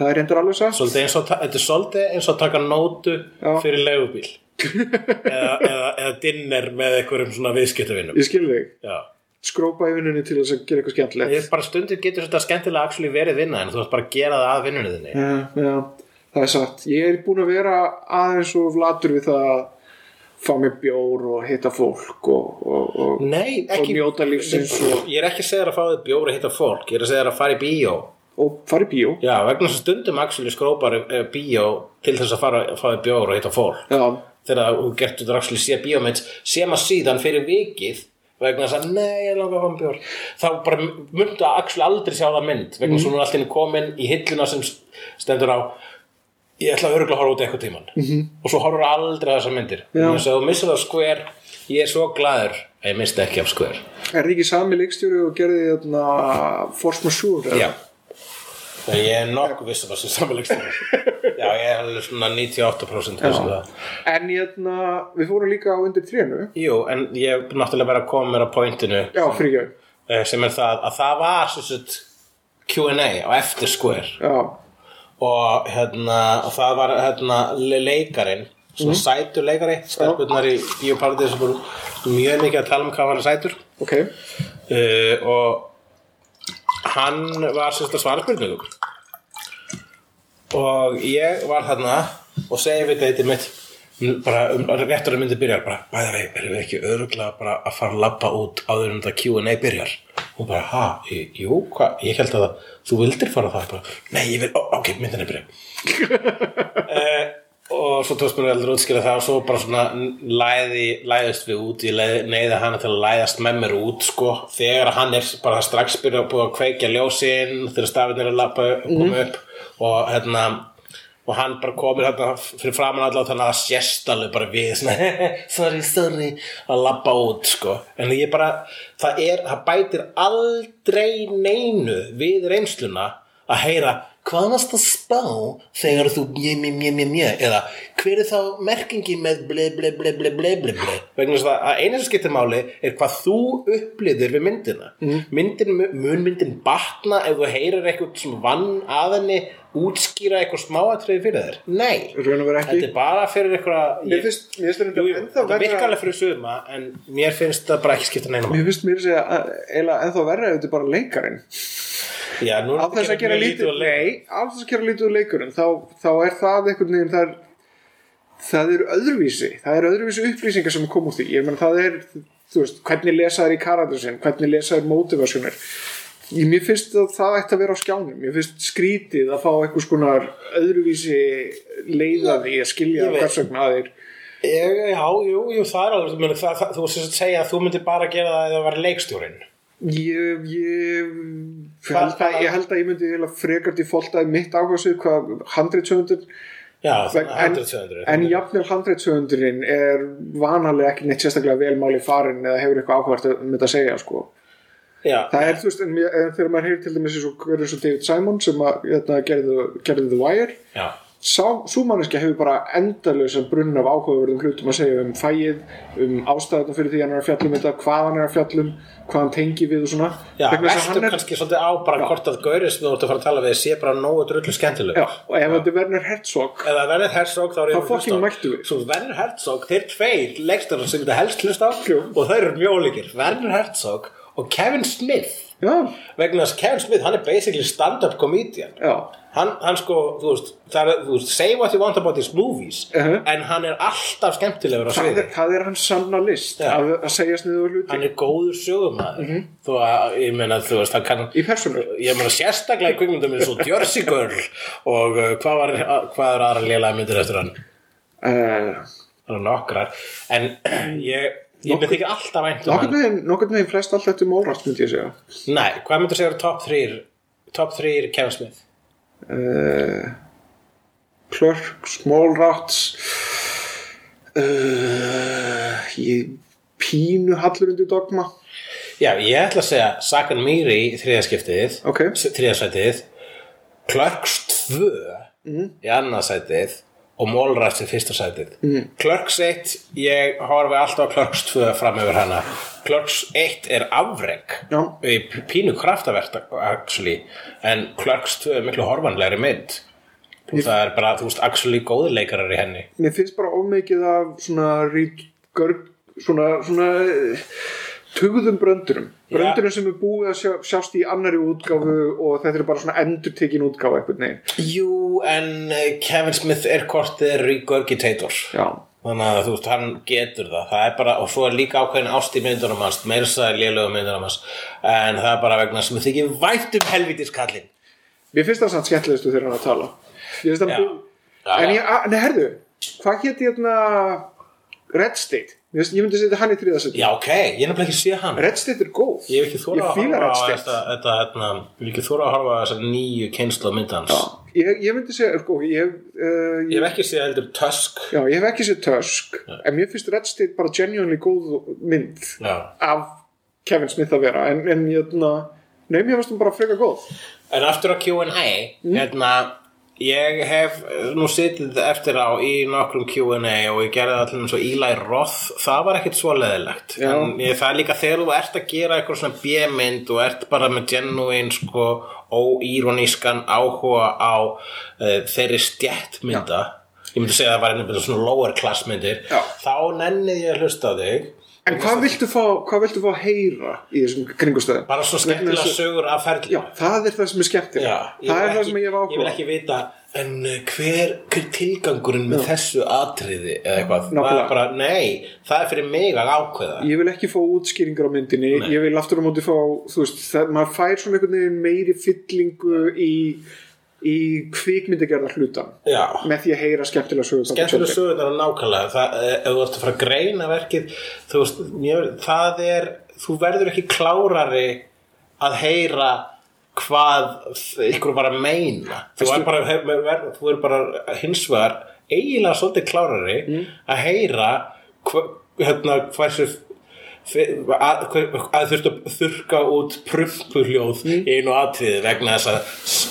Það er reyndar alveg satt. Þetta er svolítið eins og að taka nótu Já. fyrir leigubíl. Eða, eða, eða dinner með einhverjum svona viðskiptavinnum ég skil þig, Já. Skrópa í vinnunni til þess að gera eitthvað skemmtilegt. Ég bara stundir getur þetta skemmtilega verið vinna en þú ætti bara að gera það að vinnunni þinni. Já, já, það er satt. Ég er búin að vera aðeins og vlatur við það að fá mér bjór og hitta fólk og, og, og, Nei, og ekki njóta lífsins og, Ég er ekki að segja að fá þið bjóri að hitta fólk Ég er að segja að fara í bíó. Og fara í bíó. Já, vegna þess að stundum actually skrópar eh, bíó til þess að fara að fá þið bjóri og hitta fólk. Já, þegar þú getur þetta actually sé bíómynd sem að síðan fyrir vikið vegna þess að nei, ég langar að fá mér bjór. Þá bara myndu að actually aldrei sjá það mynd vegna þess að hún er alltaf komin í hilluna sem stendur á ég ætla að örgulega að horfa út eitthvað tíman -hmm. og svo horfur aldrei þessar myndir. Að þú missir það skver ég er svo glaður að ég misti ekki af skver er það ekki sami leikstjóri og gerði þarna Force Majeure? já. Þegar ég er nokkuð viss um þessu samanlegstum Já, ég er alveg svona 98% viss um það. En hérna, við fórum líka á undir trénu. Jú, en ég er náttúrulega bara að koma mér á pointinu. Já, ekki. eh, sem er það að það var Q&A á eftir Square. Já, og hérna það var hérna le- leikarinn svona sætur leikari stelpunnar í biopartið sem voru mjög mikið að tala um hvað var sætur. Ok. uh, og hann var sérst að svara spurningum og ég var þarna og segi við þetta mitt bara um, réttur að myndi byrjar bara, bæða vei, erum við ekki öruglega bara að fara að labba út áður en þetta Q&A byrjar? Og bara, ha, jú, hvað ég held að það, þú vildir fara það bara, nei, ég vil, ó, ok, myndin er byrja eh, og svo tókst mér aldrei útskýra það og svo bara svona læði, læðist við út ég neyði hana til að læðast með mér út sko, þegar hann er bara strax byrjað að búið að kveikja ljósin þegar stafinn er að lappa koma upp og hérna og hann bara komir hérna fyrir framan allavega þannig að það sést alveg bara við svona, sorry, sorry að labba út sko. En ég bara, það er, það bætir aldrei neinu við reynsluna að heyra hvað varst að spá þegar þú mjö, mjö, mjö, mjö, mjö eða hver er þá merkingi með ble, ble, ble, ble, ble, ble, ble vegna þess að eina sem skiptir máli er hvað þú upplýðir við myndina. Mm. myndin, mun myndin batna ef þú heyrir eitthvað sem vann að henni útskýra eitthvað smáatriði fyrir þér? Nei, þetta er bara fyrir eitthvað Mér finnst, mér finnst þetta ennþá þetta virkar verra alveg fyrir suma en mér finnst það bara ekki skipta neina Mér finnst mér að eiginlega ennþá verra ef þetta er bara leikarinn Já, nú er Á þess að gera lítið. Nei, á þess að gera lítið úr leikurinn þá, þá er það einhvern veginn það er, það eru öðruvísi það eru öðruvísi upplýsingar sem kom úr því ég menn það er, þú veist, hvernig lesa þær í karakterin, hvernig lesa þær motivationir Ég, mér finnst að það ætti að vera á skjánum mér finnst skrítið að fá einhvers konar öðruvísi leiðaði að skilja Ég veit. hvers vegna að Ég, já, jú, jú, það er alveg það, það, þú sem sagt segja að þú myndir bara gera það eða vera leikstjórinn Ég, ég, held að, ég held að ég myndi frekar til fóltaði mitt áherslu hvað handreitsöfundur en, þannig 100-200 en jafnvel handreitsöfundurinn er vanalega ekki neitt sérstaklega vel máli farin eða hefur eitthvað áhvert um þetta að segja sko. Já, það er þú veist en, en þegar maður heyrir til dæmis eins og David Simon sem að, hérna, gerði, gerði The Wire. Já, svo manneskja hefur bara endalösa brunn af áhugaverðum hlutum að segja um fæið, um ástæðan fyrir því hann er að fjallum þetta, hvað hann er að fjallum hvað hann tengi við og svona. Já hann er- kannski svolítið á bara hvort að Gauris við vorum að fara að tala við sé bara nógu drullu skemmtileg Já, og ef þetta er Werner Herzog Eða Werner Herzog þá er Þá fucking mættu við. Svo Werner Herzog, þeir tveir leikstar sem þetta helst hlust á og þeir eru mjólikir Werner Herzog og Kevin Smith vegna að Kevin Smith, hann er basically stand-up comedian. Já, hann, hann sko, þú veist, það er, þú veist say what you want about these movies Mhm. en hann er alltaf skemmtilegur á sviði er, það er hans sanna list? Já. að, að segja sniður hluti? Hann er góður sögumæður Mhm. þó að, ég meina, þú veist, hann kann í persónu? Ég meina sérstaklega í kvikmyndum eins og Jersey Girl og uh, hvað, var, hvað er aðra lélega myndir eftir hann? Uh, það er nokkrar. En ég, ég myndi ekki alltaf vænt um nokkurn hann. nokkurn veginn flest allt eftir mólrast myndi ég segja. Nei, hvað myndir segja top 3 top 3 Kevin Smith? Uh, Clerk, Smallrats uh, ég pínu hallur undir dogma. Já, ég ætla að segja Sagan Miri í þriðaskiptið Ok. þriðasætið Clerks 2 í annarsætið og Mallrats í fyrsta sætið. Mm. Clerks 1 ég horfi alltaf Clerks 2 fram yfir hana. Clerks 1 er afreg Já. pínu kraftavert actually en Clerks 2 er miklu horfanlegri mynd. Og það er bara, þú veist, actually góði leikarar í henni. Mér finnst bara ómikið af svona ríkgörg svona, svona tugðum bröndurum. Bröndurum sem er búið að sjá, sjást í annari útgáfu og þetta er bara svona endurtekin útgáfa eitthvað neginn Jú, en eh, Kevin Smith er kortið regurgitator. Þannig að þú veist, hann getur það. Það er bara, og svo er líka ákveðin ást í myndunum hans meira það er lélögu myndunum hans. En það er bara vegna sem þið ekki vænt um helvítiskallin mér finnst það samt skemmtilegustu þegar hann að tala. Ég finnst það en ég, nei herðu hvað hétt hérna Red State, ég, ég myndi setja hann í þriðasett Já, ok, ég er nefnilega ekki sé hann. Red State er góð. Ég hef ekki þóra að ég þóra að horfa á þessar nýju kynslu myndans ég, ég myndi segja, sko, ég, uh, Ég hef ekki séð heldur Tusk. Já, ég hef ekki séð Tusk en mér finnst Red State bara genuinely góð mynd Já. af Kevin Smith að vera en, en jötna, nei, mér finnst hún bara freka góð. En aftur á Q&A hérna, ég hef nú sitið eftir á í nokkrum Q&A og ég gerði allir eins og Eli Roth. Það var ekkert svo leðilegt Já. en ég, það er líka þegar þú ert að gera eitthvað svona B-mynd og ert bara með genuine sko óíronískan áhuga á uh, þeirri stjættmynda ég myndi segja að það var einhvern svona lower class myndir. Já. þá nennið ég að hlusta á þig En hvað viltu fá, hvað viltu fá að heyra í þessum kringustöðum? bara svo skemmtilega sögur af ferli Já, það er það sem er skemmtilegt. Já, Það er það ekki- sem ég hef Ég vil ekki vita En uh, hver, hver tilgangurinn með þessu atriði eða eitthvað, það Nákvæmlega. er bara, nei það er fyrir mig að ákveða. Ég vil ekki fá útskýringar á myndinni. Ég vil aftur á móti fá, þú veist það, maður fær svona einhvern veginn meiri fyllingu í, í kvikmyndagerðar hlutan Já, með því að heyra skemmtilega sögur skemmtilega Tjörnir. sögurnar er nákvæmlega. Það, eh, ef þú ert að fara að greina verkið þú veist, það er þú verður ekki klárari að heyra hvað ykkur var að meina. Þú er bara, hef, þú er bara hins vegar eiginlega svolítið klárari að heyra hva, hérna, hversu að, þurftu að þurka út prumpuhljóð í einu atriði vegna þess að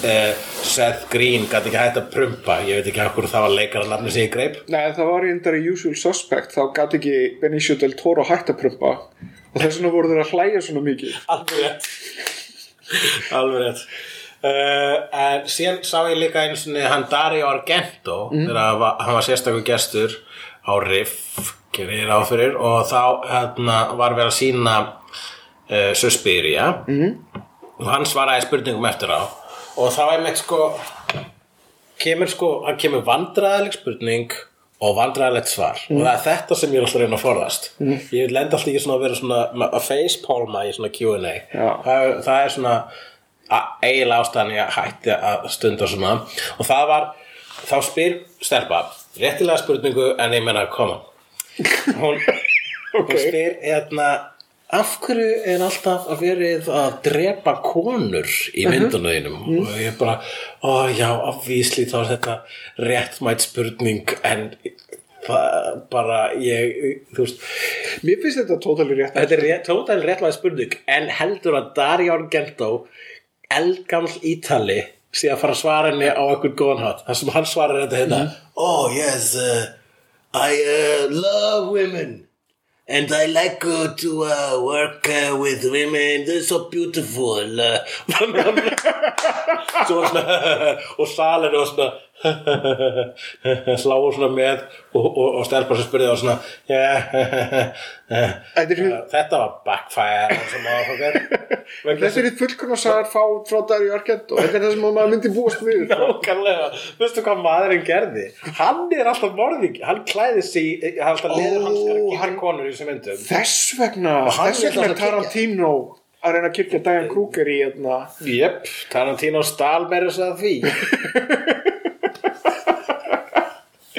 uh, Seth Green gæti ekki hægt að prumpa. Ég veit ekki hvað það var leikara nafni sem ég greip. Nei, það var reyndar í Usual Suspect þá gæti ekki Benicio del Toro hægt að prumpa. Og þess vegna voru þeir að hlæja svona mikið. Alveg rétt. Alveg rétt. Uh, en síðan sá ég líka einu sinni hann Dario Argento þegar hann var, sérstakur gestur á Riff gerir ég ráð fyrir og þá hérna, var verið að sína uh, Suspiria. Mm. og hann svaraði spurningum eftir á. Og þá er meitt sko kemur sko, hann kemur vandræðaleg spurning og vandræðalegt svar. Og það er þetta sem ég er alltaf að reyna að forðast. Ég lenda alltaf ekki svona að vera svona að facepalma í svona Q&A það, það er svona að- eiginlega ástæðan ég hætti að stunda svona. Og það var þá spyr stelpa réttilega spurningu en ég menna koma hún, hún spyr hérna af hverju er alltaf að verið að drepa konur í myndunum þínum? Og ég bara, ó já, afvísli þá er þetta réttmætt spurning en bara ég, þú veist. Mér finnst þetta tótali rétt. Þetta er rétt, tótali réttlega spurning en heldur að Dario Argento eldgaml ítali sé að fara að svara henni á einhvern góðan hátt. Þar sem hann svarar þetta hérna Oh yes, uh, I uh, love women. And I like uh, to uh, work uh, with women. They're so beautiful. Og salinu var svona sláðu svona með og, og, og stelpar sem spurði og svona Þetta var backfire þetta er í fullkomna sagar fá frá Dario Argento. Þetta er það sem maður myndi búast við Nákvæmlega, veistu hvað maðurinn gerði? Hann er alltaf morðing. Hann klæði sig, hann er alltaf leður hans að Ó, gera hann- konur í þessum myndum. Þess vegna, hann þess vegna Tarantino að reyna að kirkja Diane Kruger í hérna. Jöp, Tarantino stál meira þess að því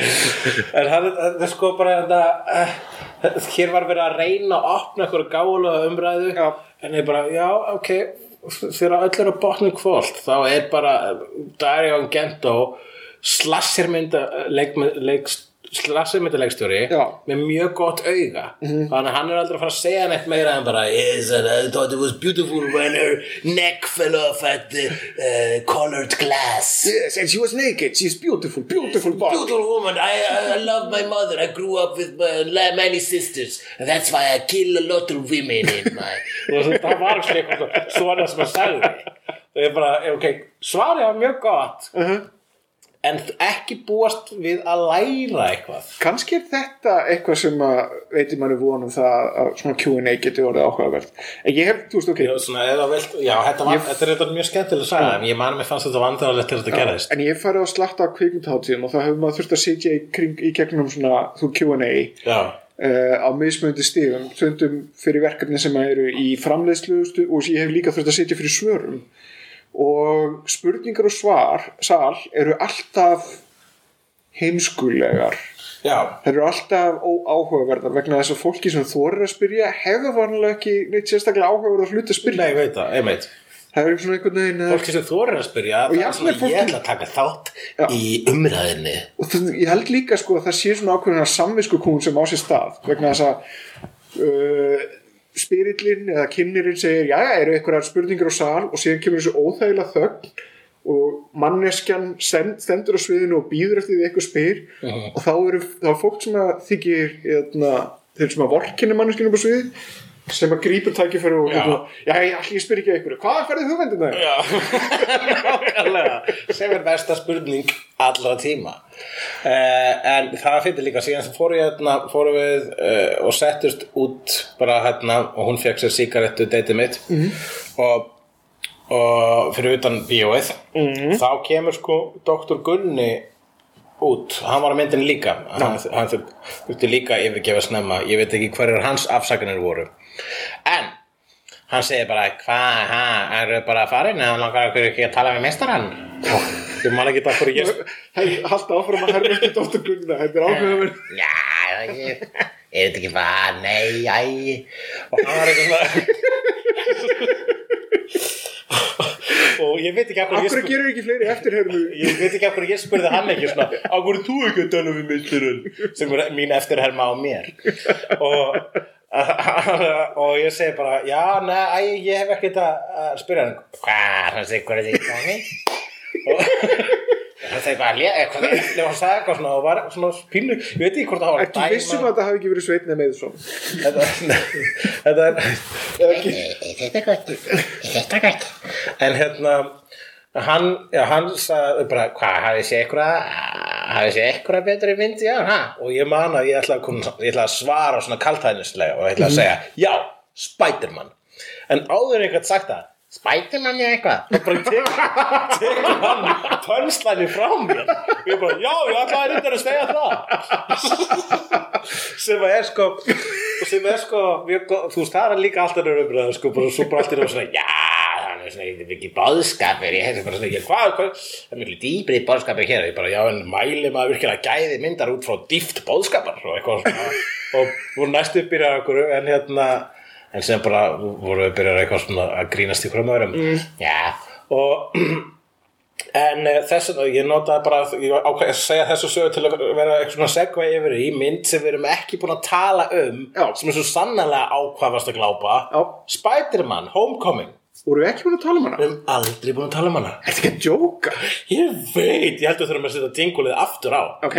En hann það er sko bara þetta uh, hér var verið að reyna að opna eitthvað gálega umræðu Já. en ég bara, já, ok þegar öll er að botna kvöld þá er bara Dario Argento slassirmynda leik, leik, slassirmynda Já. með mjög gott auga þannig að hann er aldrei að fara að segja neitt meira en bara yes, and I thought it was beautiful when her neck fell off at the uh, colored glass Yes, and she was naked, she's beautiful, beautiful Beautiful woman, I, I, I love my mother. I grew up with my, many sisters. And that's why I kill a lot of women in my... það var eitthvað svona sem að sagði. Og ég bara, ok, svarið var mjög gott. En ekki búast við að læra eitthvað. Kannski er þetta eitthvað sem að veitir manni vonum það að svona Q&A getur orðið áhugavert. En ég hef, þú veist, ok. Já, þetta, var, þetta er þetta mjög skemmtileg að sagja en ég man að mér fannst þetta vandræðalegt til þetta gerðist. en ég farið á slatta á kvikmyndháttíðum og þá hefur maður þurft að sitja í, kring, í gegnum svona þú Q&A Já, uh, á mismöndi stigum stundum fyrir verkefni sem eru í framleiðslu stu- og ég hef líka þurft að sitja fyrir svörum og spurningar og svar sal eru alltaf heimskulegar já, Það eru alltaf óáhugaverðar vegna þess að fólki sem þorir að spyrja hefur vanlega ekki neitt sérstaklega áhugaverðar hluti að spyrja. nei, ég veit það, einmitt Það er svona einhvern veginn að... Fólki sem þorir að spyrja, Og það er svona fólki- ég ætla að taka þátt Já. í umræðinni Og það, ég held líka sko að það sé svona ákveðina samviskukún sem á sér stað vegna þess að uh, spyrillin eða kynnirinn segir já, eru einhverjar spurningar á sal? Og síðan kemur þessu óþægilega þögn og manneskjan stendur á sviðinu og býður eftir því eitthvað spyr. Og þá eru þá er fólk sem að þykir eðna, þeir sem að vorkinni manneskjanu á sviði sem að grípur tækifæri og Já. já, ég ég spyr ekki eitthvað hvað færði hugmyndina þér? Já, nákvæmlega. Sem er besta spurning allra tíma. Uh, en það fyrir líka. Síðan sem fóru, hérna, fóru við uh, og settust út bara hérna og hún fekk sér sígarettu deytið mitt. Og, og fyrir utan bíóið. Þá kemur sko doktor Gunni út, hann var að myndin líka. Hann, hann þur- þurfti líka yfirgefa snemma. Ég veit ekki hverjar hans afsakanir voru en hann segir bara, hvað, ha, eru bara farin eða langar okkur ekki að tala við meistarann? Ég man ekki það hverju ég Hey, halda áfram að herra eftir Dóttur Gunna þetta er áhugaverð já, ég er þetta ekki bara, nei, æ. Og hann var eitthvað svona og ég veit ekki af hverju gerur ekki fleiri eftirhermu ég veit ekki af hverju ég spurði hann ekki svona á hverju þú ekki að tala við meistarinn? Sem er mín eftirherma á mér. Og og ég segi bara já, nei, ég hef ekkert að að spyrja hann hvað, hann segi hvað er gangi og hann segi bara, lé- eitthvað eitthvað hann sagði eitthvað og var svona pínu ég veit ekki hvort það var að Ekki vissum að þetta hafi ekki verið sveitna með svo þetta, þetta er þetta er gott. Þetta er gott. En hérna hann, já, hann sagði bara hvað, hafið séð eitthvað hafið séð eitthvað betri mynd, já, ha? Og ég man að ég ætla að, koma, ég ætla að svara svona kaltæðnislega og ég ætla að segja já, Spiderman. En áður eitthvað sagt það Spiderman eða eitthvað? og bara tekur tekur hann pönslæni frá mér. Og ég bara, já, ég ætla að reynda að segja það. Sem að er sko sem er sko, góð- þú veist, það er líka alltaf nörðumræða sko, bara svo bara alltaf svona, já, það er svona þetta er ekki báðskapur, ég hefði bara svona ég, hvað, hvað, það er miklu dýbrið báðskapur hér, ég bara, já, en mæli maður virkilega gæði myndar út frá dýft báðskapar og eitthvað svona, og voru næstu byrjar okkur, en hérna en sem bara voru við byrjar eitthvað svona að grínast í öðrum mm. já, og En uh, þess vegna, ég notaði bara, ég ákveði að segja þessu sögu til að vera eitthvað svona segva yfir í mynd sem við erum ekki búin að tala um, Já. sem er svo sannlega ákvaðast að glápa. Spider-Man, Homecoming. Voru við ekki búin að tala um hana? Við erum aldrei búin að tala um hana. Þetta ekki að djóka Ég veit, ég heldur þurfum að setja dingulið aftur á. Ok,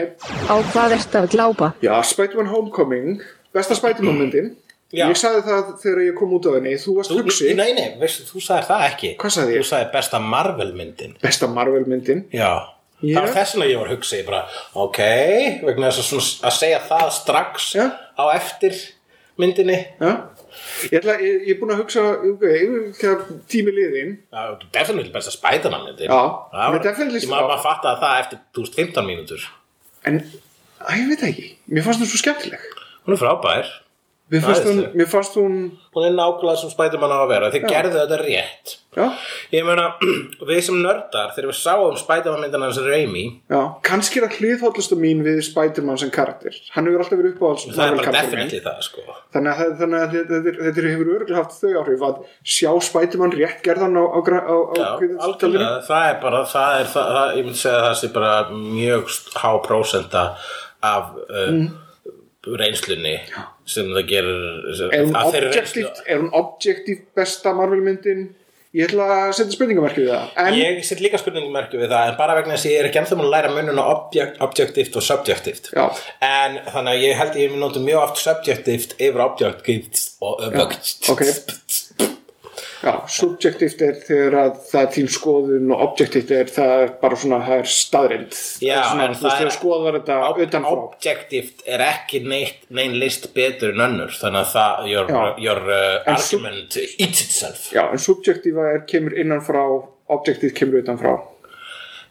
Á hvað ertu að glápa? já, Spider-Man Homecoming Besta Spider-Man myndin Já. Ég sagði það þegar ég kom út á henni Þú varst hugsi Nei, nei, veistu, þú sagðir það ekki. Hvað sagði ég? Þú sagðir besta Marvel myndin. Besta Marvel myndin Já. Já. Það var þess vegna ég var hugsi, ég bara, ok, vegna þess að, svona, að segja það strax Já. á eftir myndinni. Já Ég, ætla, ég, ég er búin að hugsa ok, þegar tími liðin Já, definitely besta það ég maður maður fattaði það eftir 15 mínútur. En, að ég veit það ekki Mér fannst hún svo skemmtileg Hún er frábær. Mér fannst hún, mér fannst hún Hún er nákvæmlega sem Spiderman á að vera. Þeir Já. gerðu þetta rétt. Já, Ég meina, við sem nördar, þegar við sáum Spiderman myndina hans Raimi, já, kannski er það hliðhóllasta mín við Spider-Man sem karakter Hann hefur alltaf verið uppáhalds það er bara definitely það, sko. Þannig að, þannig að þetta, hefur örgulega haft þau áhrif að sjá Spider-Man rétt gerðan á, á, á, á Já, algjörlega, það er bara, það er, það, það, ég myndi segja að það sé bara mjög há prósenta af uh, reynslunni sem það gerir Er hún að er objektíft besta Marvel myndin? Ég ætla að setja spurningamarki við það. En, Ég set líka spurningmerki við það en bara vegna þess að ég er ekki ennþá að læra munun á object, objektíft og subjektíft en þannig að ég held ég notum mjög oft subjektíft yfir objektíft og objektíft ok. Já, subjektíft er þegar að það er þín skoðun og objektíft er það er bara svona, það er staðrind Já, svona, þú það er- þegar skoðar þetta Ob- utanfrá Objektíft er ekki neitt, neinn list betur en önnur þannig að það, your, your uh, argument eats itself. Já, en subjektífa er kemur innanfrá objektíft kemur utanfrá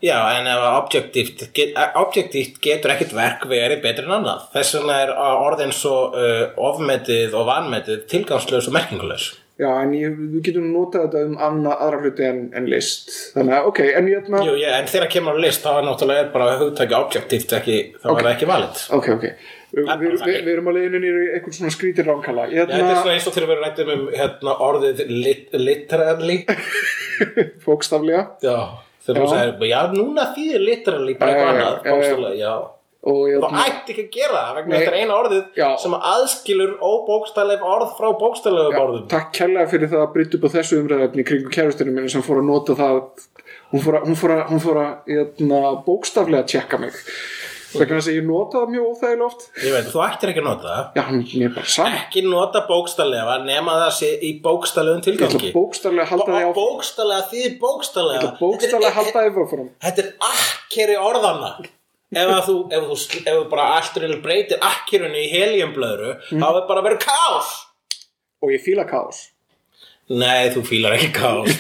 Já, en objektíft, get, eh, objektíft getur ekkit verk verið betur en annað. Þess vegna er að orðin svo uh, ofmetið og vanmetið tilgangslaus og merkingulegs Já, en ég, við getum notað þetta um anna, aðra hluti en, en list. Þannig að, ok, en ég ætla Jú, ég, en þegar kemur á list þá er náttúrulega er bara hugtæki objektíft ekki, þá er það ekki valid. Ok, ok. Vi, Það er vi, vi, við erum að leiðinu nýri einhvern svona skrítir ránkala Já, þetta er svona eins og þegar við rættum um hérna, orðið lit, literally. Fókstaflega Já, þegar þú Já. sagðir, já, núna þýðir literally bara Já, eitthvað já, annað, já, já. Og ég Þú ætti ekki að gera það vegna þetta er eina orðið Já. sem aðskilur óbókstafleg orð frá bókstaflegum Já, orðum. takk kærlega fyrir það að brytta upp á þessu umræðefni kringum kærustinu minni sem fór að nota það hún fór að, hún fór að, hún fór að jötna, bókstaflega tjekka mig. Vegna þess að ég nota það mjög óþægilega oft. Ég veit, þú ættir ekki að nota það. Já, hann er bara saman Ekki nota bókstaflega nema það sé í ætla tilgangi. halda því áfram. Þetta er akkeri orðana ef, þú, ef, þú, ef þú bara alltur breytir akkerunni í heliumblöðru Mm. þá er bara að vera kaos. Og ég fíla kaos. Nei, þú fílar ekki kaos.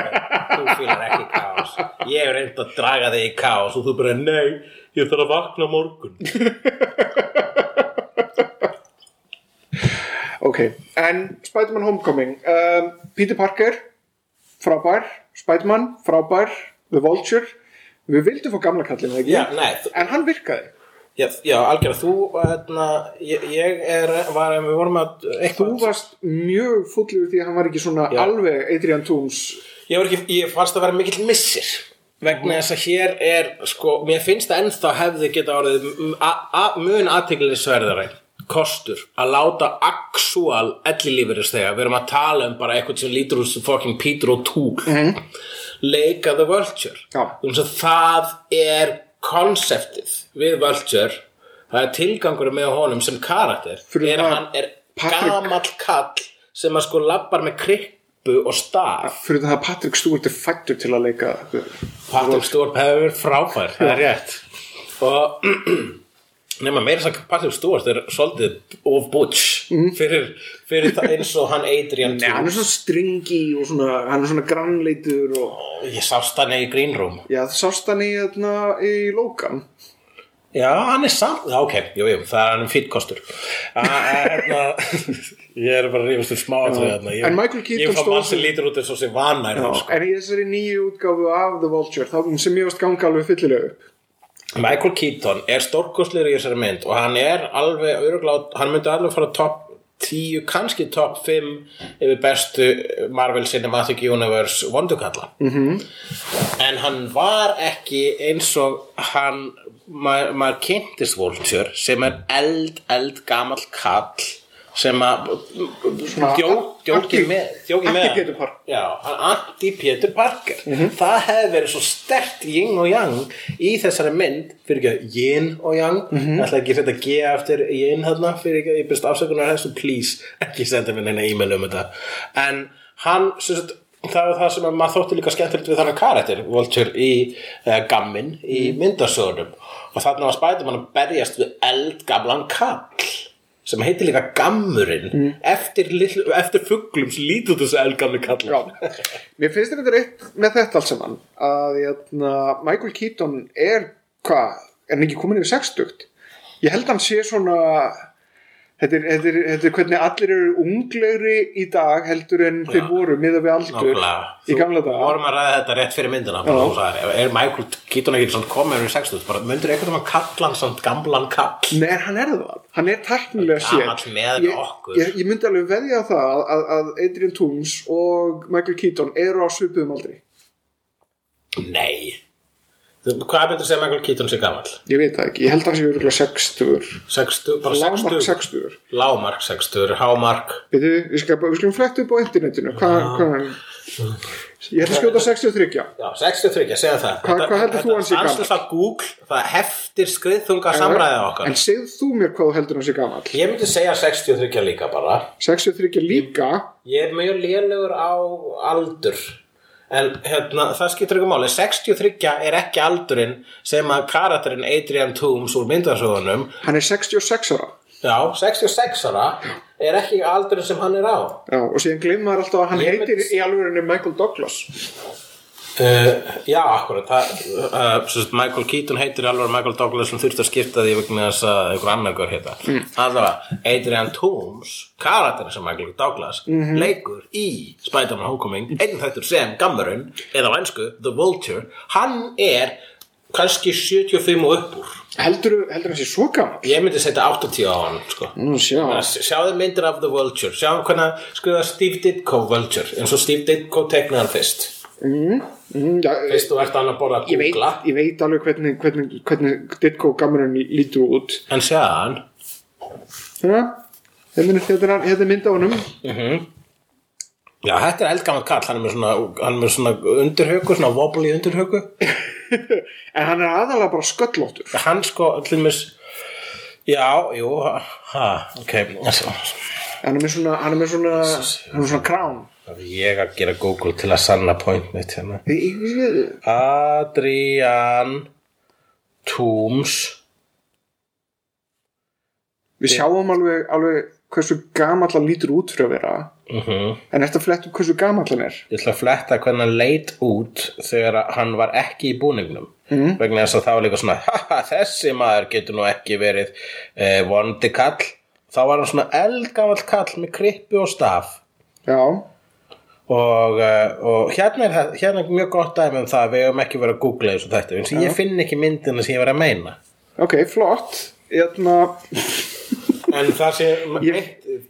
Þú fílar ekki kaos. Ég hef reynd að draga þig í kaos og þú bara, nei, ég þarf að vakna morgun. Ok, en Spiderman Homecoming um, Peter Parker frábær, Spiderman frábær, The Vulture við vildum fá gamla kallinu, ekki? Já, nei, en hann virkaði. Já, já algjörða, þú, hérna, ég, ég er, var, við vorum að Þú varst mjög fullur því að hann var ekki svona Já. alveg Adrian Toomes. Ég var ekki, ég fannst að vera mikill missir vegna þess að hér er, sko, mér finnst að ennþá hefði geta orðið m- a- a- mun aðteglisverðari kostur að láta actual ellilífuristega, við erum að tala um bara eitthvað sem lítur úr sem fucking Peter O'Toole. Leika The Vulture. Já. Þannig að það er konseptið við Vulture. Það er tilgangur með honum sem karakter. Er að hann er gamall kall sem að sko lappar með krippu og staf. Fyrir það að Patrick Stewart er fættur til að leika Patrick Stewart hefur verið frábær það er rétt. Og nema meira sagt Patrick Stewart er svolítið of butch fyrir, fyrir það eins og hann Adrian Nei, hann er svona stringi og svona, hann er svona grannleitur og ég sást hann í Green Room. Já, það sást hann í, hérna, í Logan. Já, hann er samt, já, ok, jú, jú, það er hann fýtt kostur. Hérna, Ég er bara að rífast um hérna ég, En Michael Keaton stóð sem sko. en í þessari nýju útgáfu af The Vulture þá sem ég varst ganga alveg fyllilega upp Michael Keaton er stórkostlegur í þessari mynd og hann er alveg öruglátt, hann myndi alveg fara top 10, kannski top 5 yfir bestu Marvel Cinematic Universe vondukalla -hmm. en hann var ekki eins og hann maður mað kynntist Vulture sem er eld, eld gamall kall sem að anti- með með. anti-Peter Parker. Hann anti-Peter Parker. Það hefði verið svo stert yin og yang í þessari mynd fyrir ekki að yin og yang. Mm -hmm. ætla ekki að setja G eftir yin þarna fyrir ekki að ég byrst afsökunar þessu. Please ekki senda mér neina e-mail um þetta. En hann sagt, það var það sem að maður þótti líka skemmtilegt við þannig karakter Vulture í uh, gammin í myndasögunum. Og þarna var Spiderman að berjast við eldgamlan kall sem heitir líka gammurinn eftir, litlu, eftir fugglum sem lítur þessu eldgamli kall Já, mér finnst þetta reitt með þetta allt saman að jæna, Michael Keaton er hvað, er hann ekki komin yfir 60 ég held hann sé svona þetta er, þetta er, þetta er hvernig allir eru unglegri í dag heldur en þeir voru miða við aldur í gamla Við daga vorum að ræða þetta rétt fyrir myndina þú sagðir, er Michael Keaton ekki komið yfir 60 bara myndir einhvern veginn kalla hann svona gamlan kall? Nei, hann er það, hann er tæknilega sér. ég, ég, ég myndi alveg veðja það að, að Adrian Toomes og Michael Keaton eru á svipuðum aldri. Nei. Þú- Hvað myndir segja Michael Keaton sé gamall? ég veit það ekki, ég held að hann sé örgulega 60 60, bara lágmark 60 60 Lágmark 60, hámark. Við, við skulum fletta upp á internetinu. Hvað, hann Ég ætla að skjóta 63 Já, 63, segja það. Hvað- hvað heldur þú hann sé gamall? gamall? Það Google, það heftir skriðþunga samræðið okkar. En segð þú mér hvað heldur hann sé gamall. Ég myndi segja 63 líka bara. 63 líka? Ég er mjög lélegur á aldur En hérna, það skiptir ekki máli. 63 er ekki aldurinn sem að karakterinn Adrian Toomes úr myndasögunum Hann er 66 ára. Já, 66 ára er ekki aldurinn sem hann er á. Já, og síðan gleymar maður alltaf að hann Ég heitir í alvörunni Michael Douglas Uh, já, akkurat það, uh, sagt, Michael Keaton heitir alveg Michael Douglas sem þurfti að skipta því vegna þess að einhver annar gaur heita mm. allavega, Adrian Toomes karakterin sem Michael Douglas leikur í Spider-Man Homecoming einn þættur sem Gammerun eða á ennsku The Vulture, hann er kannski 75 og upp úr Heldur heldur hann sé svo gamall? ég myndi setja 80 á hann sko. Sjá sjáðu myndir af The Vulture sjáðu hvernig skrifa Steve Ditko Vulture eins og Steve Ditko teknaði hann fyrst mm, já, fyrst þú ert hann að borða að ég, veit, googla ég veit alveg hvernig, hvernig, hvernig Ditko gamurinn lítur út en ja? Þetta er- þetta er er mynd á honum Já, þetta er eldgammal kall, hann er með svona, er svona undirhauku, svona wobbly undirhauku. En hann er aðalega bara sköllóttur Hann sko, allir með, já, jú, ha, ok, þessu. Hann er með svona Hann er með svona, hann er með svona krán Það er ég að gera Google til að sanna point mitt hérna. Adrian Toomes. Við sjáum alveg, alveg hversu gamall hann lítur út fyrir að vera Uh En eftir að fletta hversu gamall hann er Ég ætla að fletta hvernig hann leit út þegar hann var ekki í búningnum. Mm. Vegna þess að það var líka svona, þessi maður getur nú ekki verið eh, vondi kall. Þá var hann svona eldgamall kall með krippu og staf. Já, og, uh, og hérna, er, hérna er mjög gott dæmi um það að við hefum ekki verið að googla þessu þetta eins og ég finn ekki myndina sem ég verið að meina ok, flott Hérna, en það sé ég,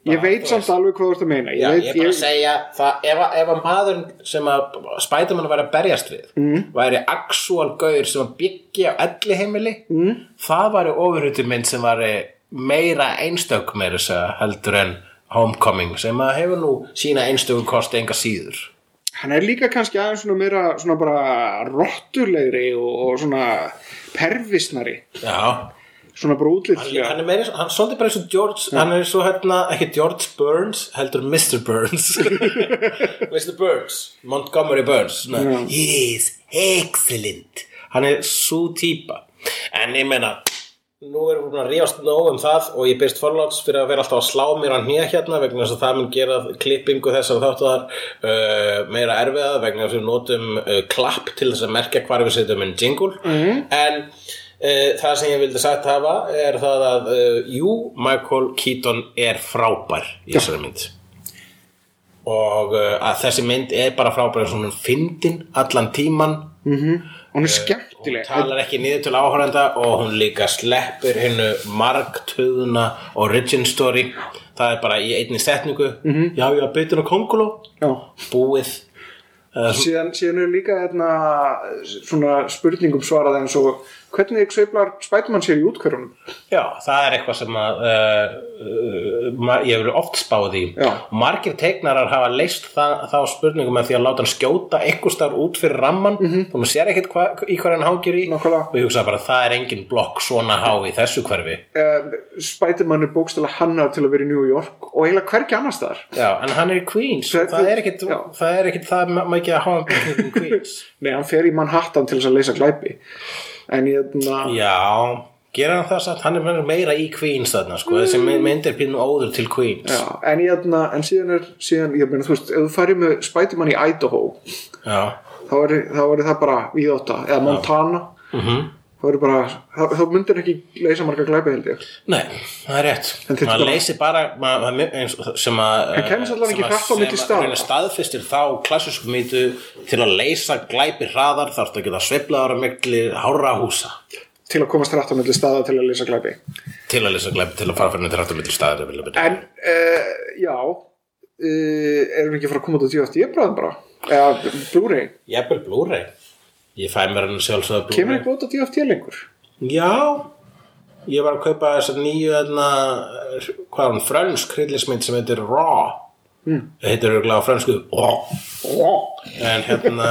ég veit samt alveg hvað þú ert að meina Ég Já, veit, ég er bara að segja það, ef, að- ef að maðurinn sem að Spiderman væri að berjast við mm. væri actual gauður sem að byggja á elli heimili mm. það væri ofurhutur mynd sem væri meira einstök meira þess að heldur en Homecoming sem að hefur nú sína einstöku kosti enga síður. Hann er líka kannski aðeins svona meira svona bara rottulegri og, og svona pervisnari. Já, svona bara hann, útlitslega. Hann er meira, hann er svolítið bara eins og George, hann er svo hérna, ekki George Burns, heldur Mr. Burns. Mr. Burns Montgomery Burns. Svona, yes, excellent. Hann er svo típa en ég meina nú erum við búin að rífast nóg um það og ég byrst forláts fyrir að vera alltaf að slá mér að hnýja hérna vegna þess að það mun gera klippingu þessar þáttuðar uh, meira erfiða vegna þess að við notum uh, klapp til þess að merkja hvar við setjum en jingle. En uh, það sem ég vildi sagt hafa er það að uh, jú, Michael Keaton er frábær í þessari mynd. Og uh, að þessi mynd er bara frábær eins og hún fyndin allan tíman Hún er skemmtileg. talar ekki niður til áhörenda og hún líka sleppur hennu margtöðuna origin story. Það er bara í einni setningu. -hmm. já, já, beitur á konguló búið síðan, síðan er líka hérna, svona spurningum svarað eins og hvernig sveiflar Spiderman sér í útkvörunum já, það er eitthvað sem að uh, ég hefur oft spáð í. Margir teiknarar hafa leist það, þá spurningum með því að láta hann skjóta starf út fyrir ramman mm -hmm. þú maður sér ekkert hva, í hvað hann hangir í. Nákvæmlega. og ég hugsa bara það er engin blokk svona há í þessu hverfi. Uh, Spiderman er bókstala hannar til að vera í New York og eiginlega hvergi annar staðar. Já, en hann er í Queens. Það- það, er ekkit, það er ekkit það ma- mikið að hafa í Queens Nei, hann fer í Manhattan til þess að leysa glæpi. En hérna Já, gera hann það satt. Hann er meira í Queens þarna sko. þessi mynd- mynd er pínu óður til Queens. Já, en, hérna, en síðan er síðan, ég meina, þú veist, ef þú farir með Spiderman í Idaho Já. þá er, þá er það bara Víðóta eða Montana. Mhm. þá er bara, þá, þá myndir ekki leysa marga glæpi held ég. Nei, það er rétt. Maður leysir bara ma- ma- eins, sem að staða. staðfistir þá klassísku mýtu til að leysa glæpi hraðar þarf það að geta sveiflaður á mikli hárra húsa. Til að komast rætt á milli staða til að leysa glæpi. Til að leysa glæpi til að fara fyrir til rættum milli staðar en, uh, já uh, erum við ekki að fara að koma út á DFT bráðum bara? Eða Blu-ray, Jafnvel Blu-ray Ég fæ mér hann sjálfsögða Blu-ray kemur ekki út á DFT lengur Já Ég var að kaupa þessar nýju þarna, hvað er hún, frönsk hryllismynd sem heitir Raw. Mm. heitir örgulega á frönsku Raw. Ó, en hérna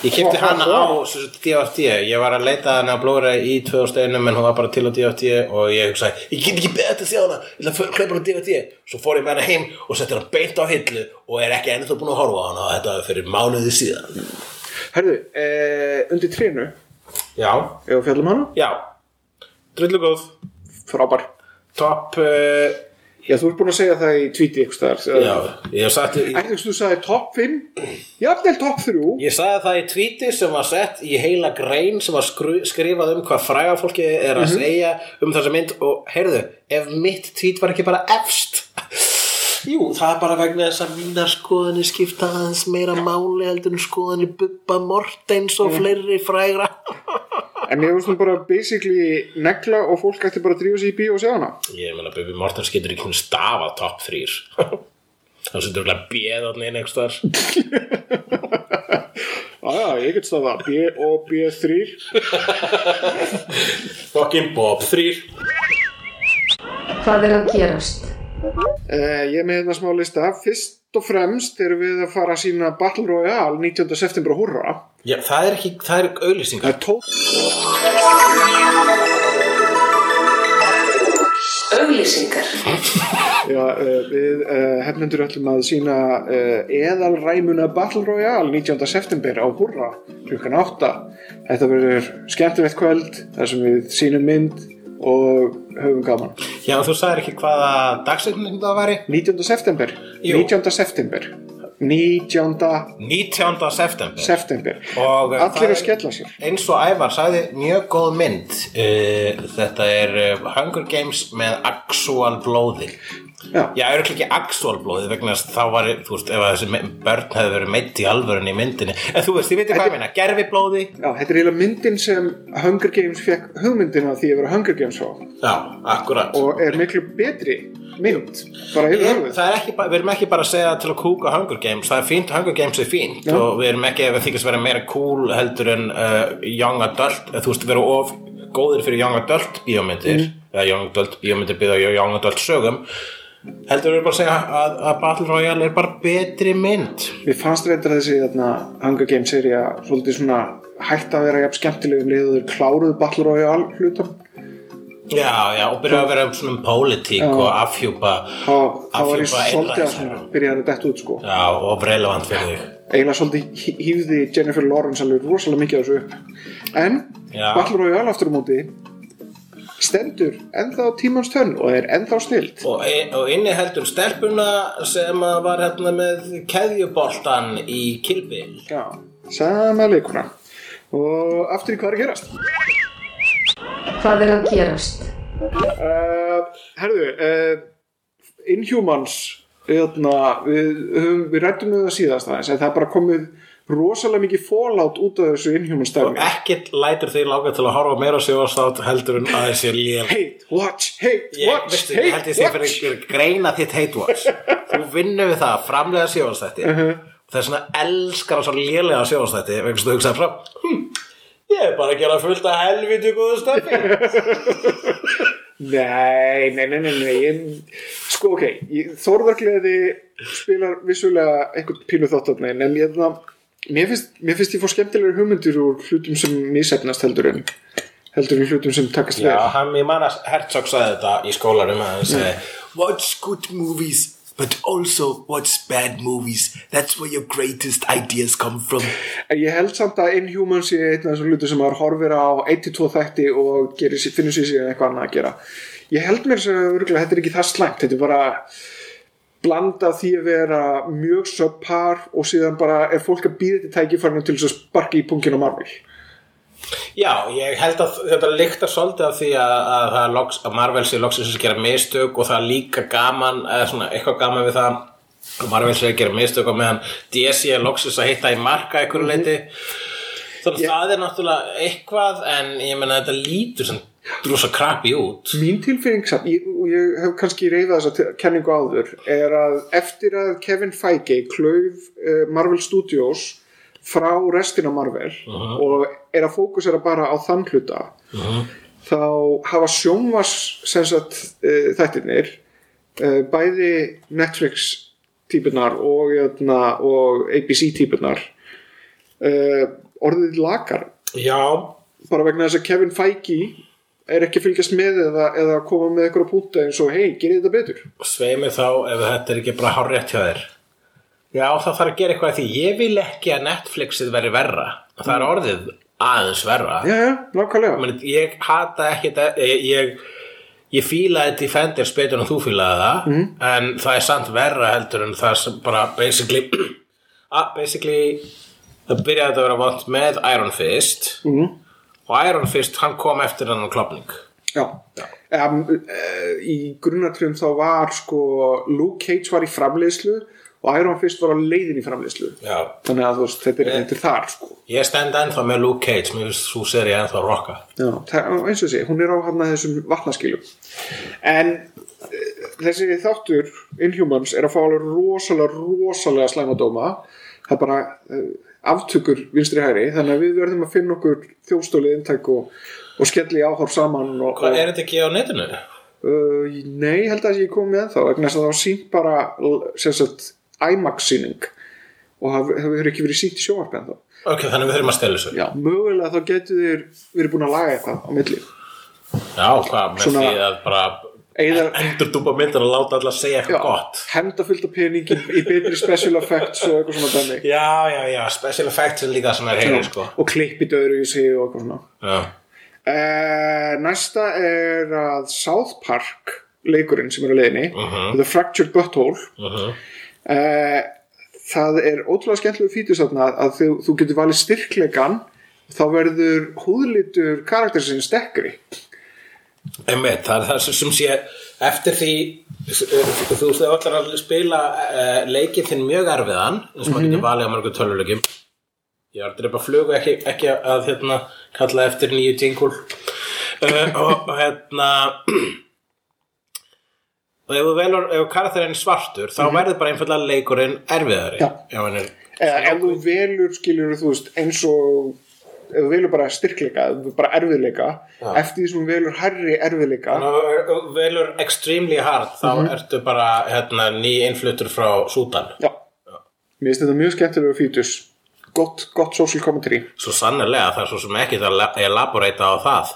ég kipti hana á DFT ég var að leita hana á Blu-ray í 2001 en hún var bara til á DFT og ég hugsaði, ég get ekki að sjá hana. Ég ætla að hlaupa hana á DFT svo fór ég með hana heim og setti hana beint á hillu og er ekki ennþá búin að horfa á hana. Og þetta var fyrir mánuði síðan Herðu, eh, undir trénu. Já, ef við fjallum hana? Já. Drullu góð. Frábær. Topp uh, Já, þú ert búin að segja það í tweeti ykkur staðar já, ég hef sagt ég, Ætli þú sagði topp 5 Jafnvel topp 3 Ég sagði það í tweeti sem var sett í heila grein sem var skru, skrifað um hvað fræga fólki er að segja um þessa mynd og heyrðu, ef mitt tweet var ekki bara efst Jú, það er bara vegna þess að mínar skoðanir skipta aðeins meira máli heldur en skoðanir Bubba Mortens og fleiri frægra. En ég veist nú bara basically negla og fólk ætti bara að drífa sig í bíó og sjá hana. Ég meina Bubbi Mortens getur ekki hún stafa top 3 Þannig sem þú er bjöðan einn einhvers þar Aja, ég get staða B og B3 Fucking Bob 3 Hvað er að gerast? Uh, Ég er með hérna smá lista Fyrst og fremst erum við að fara að sína Battle Royale 19. september á Hurra Já, það er ekki, það er Það auðlýsingar er tó Auglýsingar. Já, uh, við uh, hefnendur ætlum að sína uh, eðalræmuna Battle Royale 19. september á Hurra klukkan 8. Þetta verður skemmtilegt kvöld þar sem við sínum mynd og höfum gaman. Já, þú sagðir ekki hvaða dagsetning það væri 19. september. Jú. 19. september. 19. 19. september september. Og, það Allir að skella sér. eins og Ævar sagði mjög góð mynd uh, þetta er uh, Hunger Games með actual blóði Já. Já, er ekki actual blóði vegna þess að þá var, þú veist, ef að þessi börn hefði verið meitt í alvörunni í myndinni. En þú veist, ég veit hvað ég meina, gerfi blóði Já, þetta er eiginlega myndin sem Hunger Games fekk hugmyndina því að vera Hunger Games á. Já, akkurat. Og er miklu betri mynd bara Ég, höfuð. það er ekki, við erum ekki bara að segja til að kúka Hunger Games, það er fínt, Hunger Games er fínt. Og við erum ekki ef við þykast vera meira cool heldur en uh, young adult, þú veist, vera of góðir fyrir young adult bíómyndir. Eða young adult bíómyndir á young adult sögum heldur við bara að segja að, að Battle Royale er bara betri mynd? Mér fannst reyndar þessi þarna, Hunger Games seria svolítið svona hægt að vera jafn skemmtilegum liður kláruðu Battle Royale hlutum Já, já, og byrja að vera svona um pólitík og afhjúpa þá var ég svolítið að svona byrjaði að detta út sko. Já, og relevant fyrir þig. Eiginlega svolítið hýfði Jennifer Lawrence alveg rosalega mikið á þessu upp. En Já. Battle Royale aftur á móti stendur ennþá tímans tönn og er ennþá snilt og, og inni heldur stelpuna sem að var hérna með keðjuboltan í Kilbil Já, sama leikuna og aftur í hvað er að gerast? Hvað er að gerast? uh, Herðu uh, Inhumans hérna, við, höfum, við rættum við það síðast aðeins en það er bara komið rosalega mikið fallout út af þessu Inhumans og stefni ekkert lætur þig lága til að horfa meira sjóðastátt heldur en að þessi lél Hate, watch, hate, ég, watch, veistu, ég held hate, ég sé watch. fyrir, fyrir greina þitt hate watch. Þú vinnur við það að framlega sjóðastætti uh. -huh. það er svona elskar á svo lélega sjóðastætti vegna þú hugsaði frá hm, ég er bara að gera fullt að helviti góðu stöfi Nei, nei, nei, nei, nei ég, Sko, ok, Þórðargleði spilar vissulega einhvern pínu þáttarni en ég, það, mér, finnst, mér finnst ég fór skemmtilegur hugmyndir úr hlutum sem misefnast heldur en heldur en hlutum sem takast Já, vel. hann, ég man að Herzog sagði þetta í skólarum að hann segi Watch good movies but also watch bad movies. That's where your greatest ideas come from. Ég held samt að Inhumans sé einn af þessum hlutum sem maður horfir á 1-2 þætti og finnur sér síðan eitthvað annað að gera. Ég held mér sem örgulega þetta er ekki það slæmt þetta er bara blanda því að vera mjög subpar og síðan bara er fólk að býða til tækifærinu til þess að sparka í punkin á Marvel. Já, ég held að þetta lykta svolítið af því að, að, loks, að Marvel sé loksins að gera mistök og það er líka gaman eða svona eitthvað gaman við það og Marvel sé að gera mistök og meðan DC er loksins að hitta í marka einhverju leiti þannig að það er náttúrulega eitthvað en ég meina þetta lítur sem drosa krapi út. Mín tilfinning ég, og ég hef kannski reyðað þessa te- kenningu áður er að eftir að Kevin Feige klauf uh, Marvel Studios frá restina Marvel og er að fókusera bara á þann hluta þá hafa sjónvars sem sagt uh, þættirnir uh, bæði Netflix típunar og, jötna, og ABC típunar uh, orðið lakar Já, bara vegna þess að Kevin Feige er ekki fylgjast með eða, eða koma með eitthvað púnta eins og hei, gerið þetta betur. Svei mig þá ef þetta er ekki bara hárrétt hjá þér. Já, það þarf að gera eitthvað að því. Ég vil ekki að Netflixið veri verra. Það er orðið aðeins verra. Já, já, nákvæmlega. Men, Ég hata ekki þetta ég, ég, ég fílaði Defenders betur en þú fílaði það. Mhm. en það er samt verra heldur en það sem bara basically að basically það byrjaði að vera vant með Iron Fist. Mhm. Og Iron Fist hann kom eftir hann klopning já, Um, uh, í grunnatriðum þá var sko Luke Cage var í framleiðslu og Iron Fist var á leiðin í framleiðslu. Já, þannig að þú veist, þetta er, þetta er þar sko. ég stend ennþá með Luke Cage mér finnst svo seri ennþá rocka Já, eins og sé, hún er á hann að þessum vatnaskilum. En uh, þessi þáttur Inhumans er að fá alveg rosalega rosalega slæma dóma. Það er bara aftökur vinstri hæri, þannig að við verðum að finna okkur þjóstólið intæk og, og skelli áhorf saman og, Hvað er þetta ekki á netinu? uh, nei, held að ég kom með þá vegna þess að það var sínt bara IMAX síning og það hefur ekki verið sínt í sjóvarpi en þá Ok, þannig við þurfum að stela þessu. Já, mögulega þá getur þér verið búin að laga eitthvað á milli. Já, hvað, með Svona- því að bara endur dúpa myndin og láta alla segja eitthvað gott. henda fullt af pening í, betri special effects og eitthvað svona dæmi Já, já, já, special effects er líka sem er heyri, sko. og klippið öðru í sig og eitthvað svona. Uh, næsta er að South Park leikurinn sem er á leiðinni The Fractured Butthole. Uh uh, það er ótrúlega skemmtilegu fítus að þú, þú getur valið styrkleikan þá verður húðlitur karaktersinn stekkri Einmitt, það er það sem sé eftir því þú veist, þú ætlar að spila uh, leikinn þinn mjög erfiðan eins og maður getur valið á mörgum töluleikjum ég var að drepa flugu ekki, ekki að hérna, kalla eftir nýju jingle uh, og, og hérna og ef þú velur ef karakterinn er svartur þá verður bara einfallega leikurinn erfiðari. Já. Ef er, ef þú velur skilur þú veist eins og ef þú velur bara styrkleika, bara erfiðleika eftir því sem þú velur hærri erfiðleika Þannig að þú velur extremely hard þá ertu bara hérna, ný innfluttur frá Súdan. Já, mér finnst þetta mjög skemmtilegu fítus gott, gott social commentary. Svo sannlega það er svo sem ekki það að elaborata á það.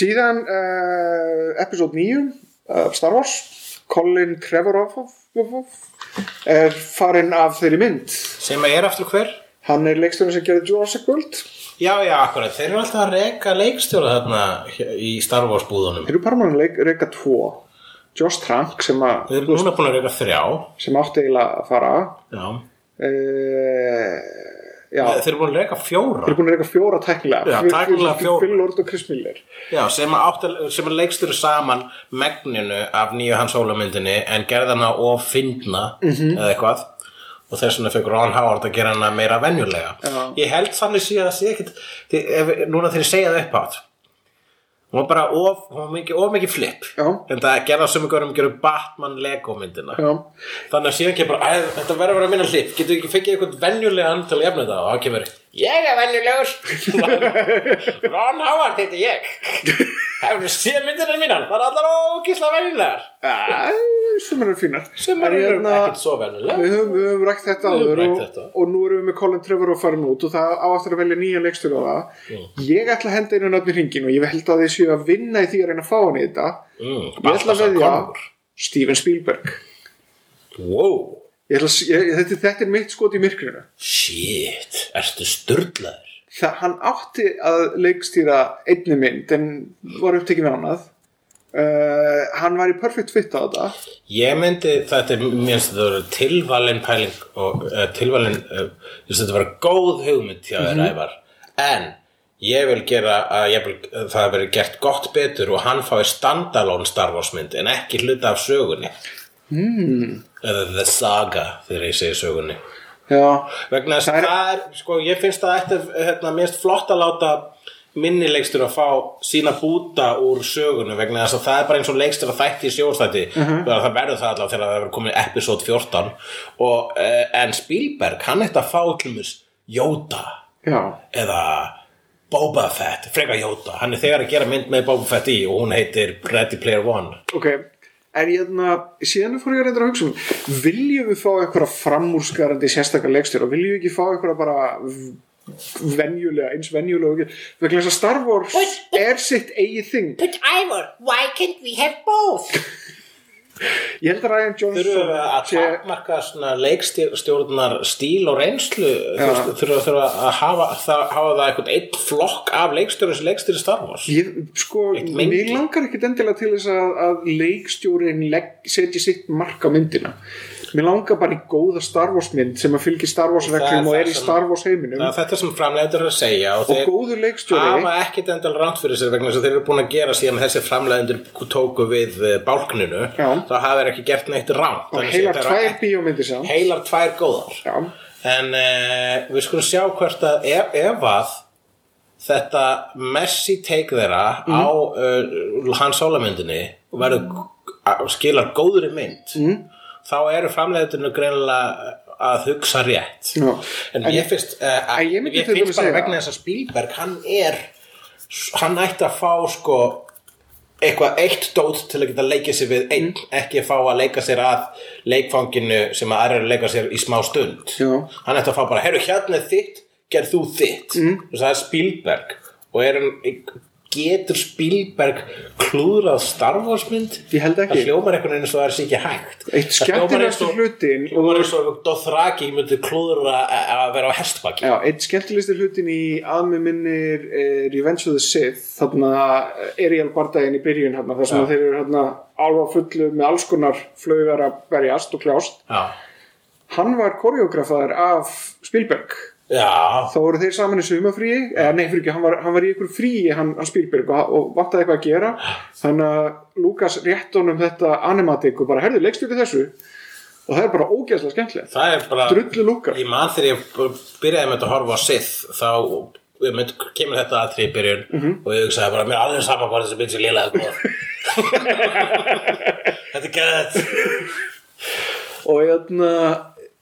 Síðan uh, episode 9 uh, Star Wars Colin Trevorrow er farinn af þeirri mynd. Sem er eftir hver? Hann er leikstjórinn sem gerði Jurassic World Já, já, akkurat, þeir eru alltaf að reka leikstjóra þarna í Star Wars búðunum. Eru bara mann leik, reyka tvo. Josh Trank sem, að, Þeir eru núna búin að reka þrjá. sem átti eiginlega að fara. Já, uh, já, þeir eru búin að reka Þeir fjóra eru búin að reyka fjóra tæknilega. Já, Phil- Lord og Chris Miller. Já, sem að, átti, sem að leikstjóra saman megninu af nýju hans hólamyndinni en gerðana og fyndna eða eitthvað og þess vegna fekk Ron Howard að gera hana meira venjulega. Já. Ég held þannig síðan að sé ekkit því, ef, núna þegar ég segja það upp átt hún var bara of, var mikið, of mikið flip. Já. en það gerða sem ykkur um að gera Batman Lego myndina. Já, þannig að síðan ekki bara, "Æ, þetta verður að vera minna hlip. Getur ekki fengið eitthvað venjulegan til að jafna þetta? Og það kemur, ég er venjulegur. Ron Howard heiti ég. Hefur séð myndina mínan það er allar ógísla venjulegar. Æ, sem eru fínar. Sem eru hérna, ekkert svo venjulegar. Við höfum, höfum rækt þetta áður og, og nú erum við með Colin Trevor og farin út og það á eftir að velja nýja leikstjóri á það. Ég ætla að henda einu nöfn í hringin og ég held að þið séu að vinna í því að reyna að fá hann í þetta. Mm, Ég ætla að veðja Steven Spielberg. Wow, ætla, ég, þetta, þetta er mitt skot í myrkrinu. Shit, ertu sturdlaður Það hann átti að leikstýra einni mynd en var upptekinn við annað. Uh, Hann var í perfect fit á þetta. Ég myndi, þetta er vera tilvalin pæling og uh, tilvalin, uh, þetta vera góð hugmynd hjá þér ævar. En ég vil gera að vil, það veri gert gott betur og hann fái standalone Star Wars mynd en ekki hluta af sögunni. Hmm. Eða The Saga þegar ég segi sögunni. Já, vegna þess að það er, sko, ég finnst það eftir, hérna, finnst flott að láta minnilegstur að fá sína búta úr sögunu vegna þess að það er bara eins og legstur að þætti í sjóðstætti Mhm. það verður það allavega þegar það verður komið episode 14 og, uh, en Spielberg hann ætti að fá til mér Jóta já. eða Boba Fett, freka Jóta hann er þegar að gera mynd með Boba Fett í og hún heitir Ready Player One. Ok, en ég þarna, síðan fór ég að reynda að hugsa um viljum við fá eitthvað framúrskarandi sérstakar leikstjóra, viljum við ekki fá eitthvað bara venjulega, eins venjulega og vegna þess að Star Wars er sitt eigið þing. But Ivor, why can't we have both? Ég held að Ryan Þurfum Johnson við að takmarka svona leikstjórnar stíl og reynslu? Þurfum þurfum að hafa það, hafa það einhvern einn flokk af leikstjóri sem leikstjóri Star Wars? Ég, sko, Eitt mér langar ekkit endilega til þess að, að leikstjórin legg, setji sitt mark á myndina mér langar bara í góða Star Wars mynd sem að fylgi Star Wars Það reglum og það er í sem- Star Wars heiminum Það er þetta sem framleiður að segja og, og góður leikstjóri hafa ekkit endal ránt fyrir sér vegna þess að þeir eru búin að gera síðan þessi framleiðendur tóku við eh, bálkninu Já. þá hafa þeir ekki gert neitt ránt og heilar tvær bíómyndir samt heilar tvær góðar Já. en uh, við skulum sjá hvert að ef, ef að þetta messy take þeirra Mhm. á uh, hans sólamyndinni verður skilar góðri mynd Mhm. Þá eru framleiðinu greinilega að hugsa rétt Já. en, ég finnst uh, en ég ég, ég finnst bara vegna þess að Spielberg hann er hann ætti að fá sko eitthvað eitt dót til að geta leikið sér við einn, Mm. ekki að fá að leika sér að leikfanginu sem að aðrir leika sér í smá stund Já. hann ætti að fá bara, herru hérna er þitt gerð þú þitt mm. það er Spielberg og er hann getur Spielberg klúðrað Star Wars mynd? Ég held ekki. það hljómar einhvern veginn eins og það er sér ekki hægt. Eitt Það eins og- hlutinn hljómar eins og Dothraki myndi klúðra að vera á hestbaki. Já, einn skemmtilegsti hlutin í aðmið minnir eh, Revenge of the Sith. Þarna Ariel bardaginn í byrjun hérna, þar sem Já. að þeir eru hérna alva fullu með alls konar flaugar að berjast og kljást. Já, hann var koreografaður af Spielberg já, þá voru þeir saman í sumafríi eða nei, fyrir ekki, hann var, hann var í ykkur fríi hann, hann Spielberg og, og vantaði eitthvað að gera. Þannig að Lukas rétt honum þetta animatik og bara, herðu, leikstjóri þessu. Og það er bara ógeðslega skemmtilegt. Er drullu Lukas Ég man þegar ég byrjaði með þetta að horfa á Sith þá ég mynd, kemur þetta aðri í byrjun Mhm. og ég hugsaði bara, mér er alveg saman hvað þessi mynd sem lélega góð. Þetta er gæðið og hérna,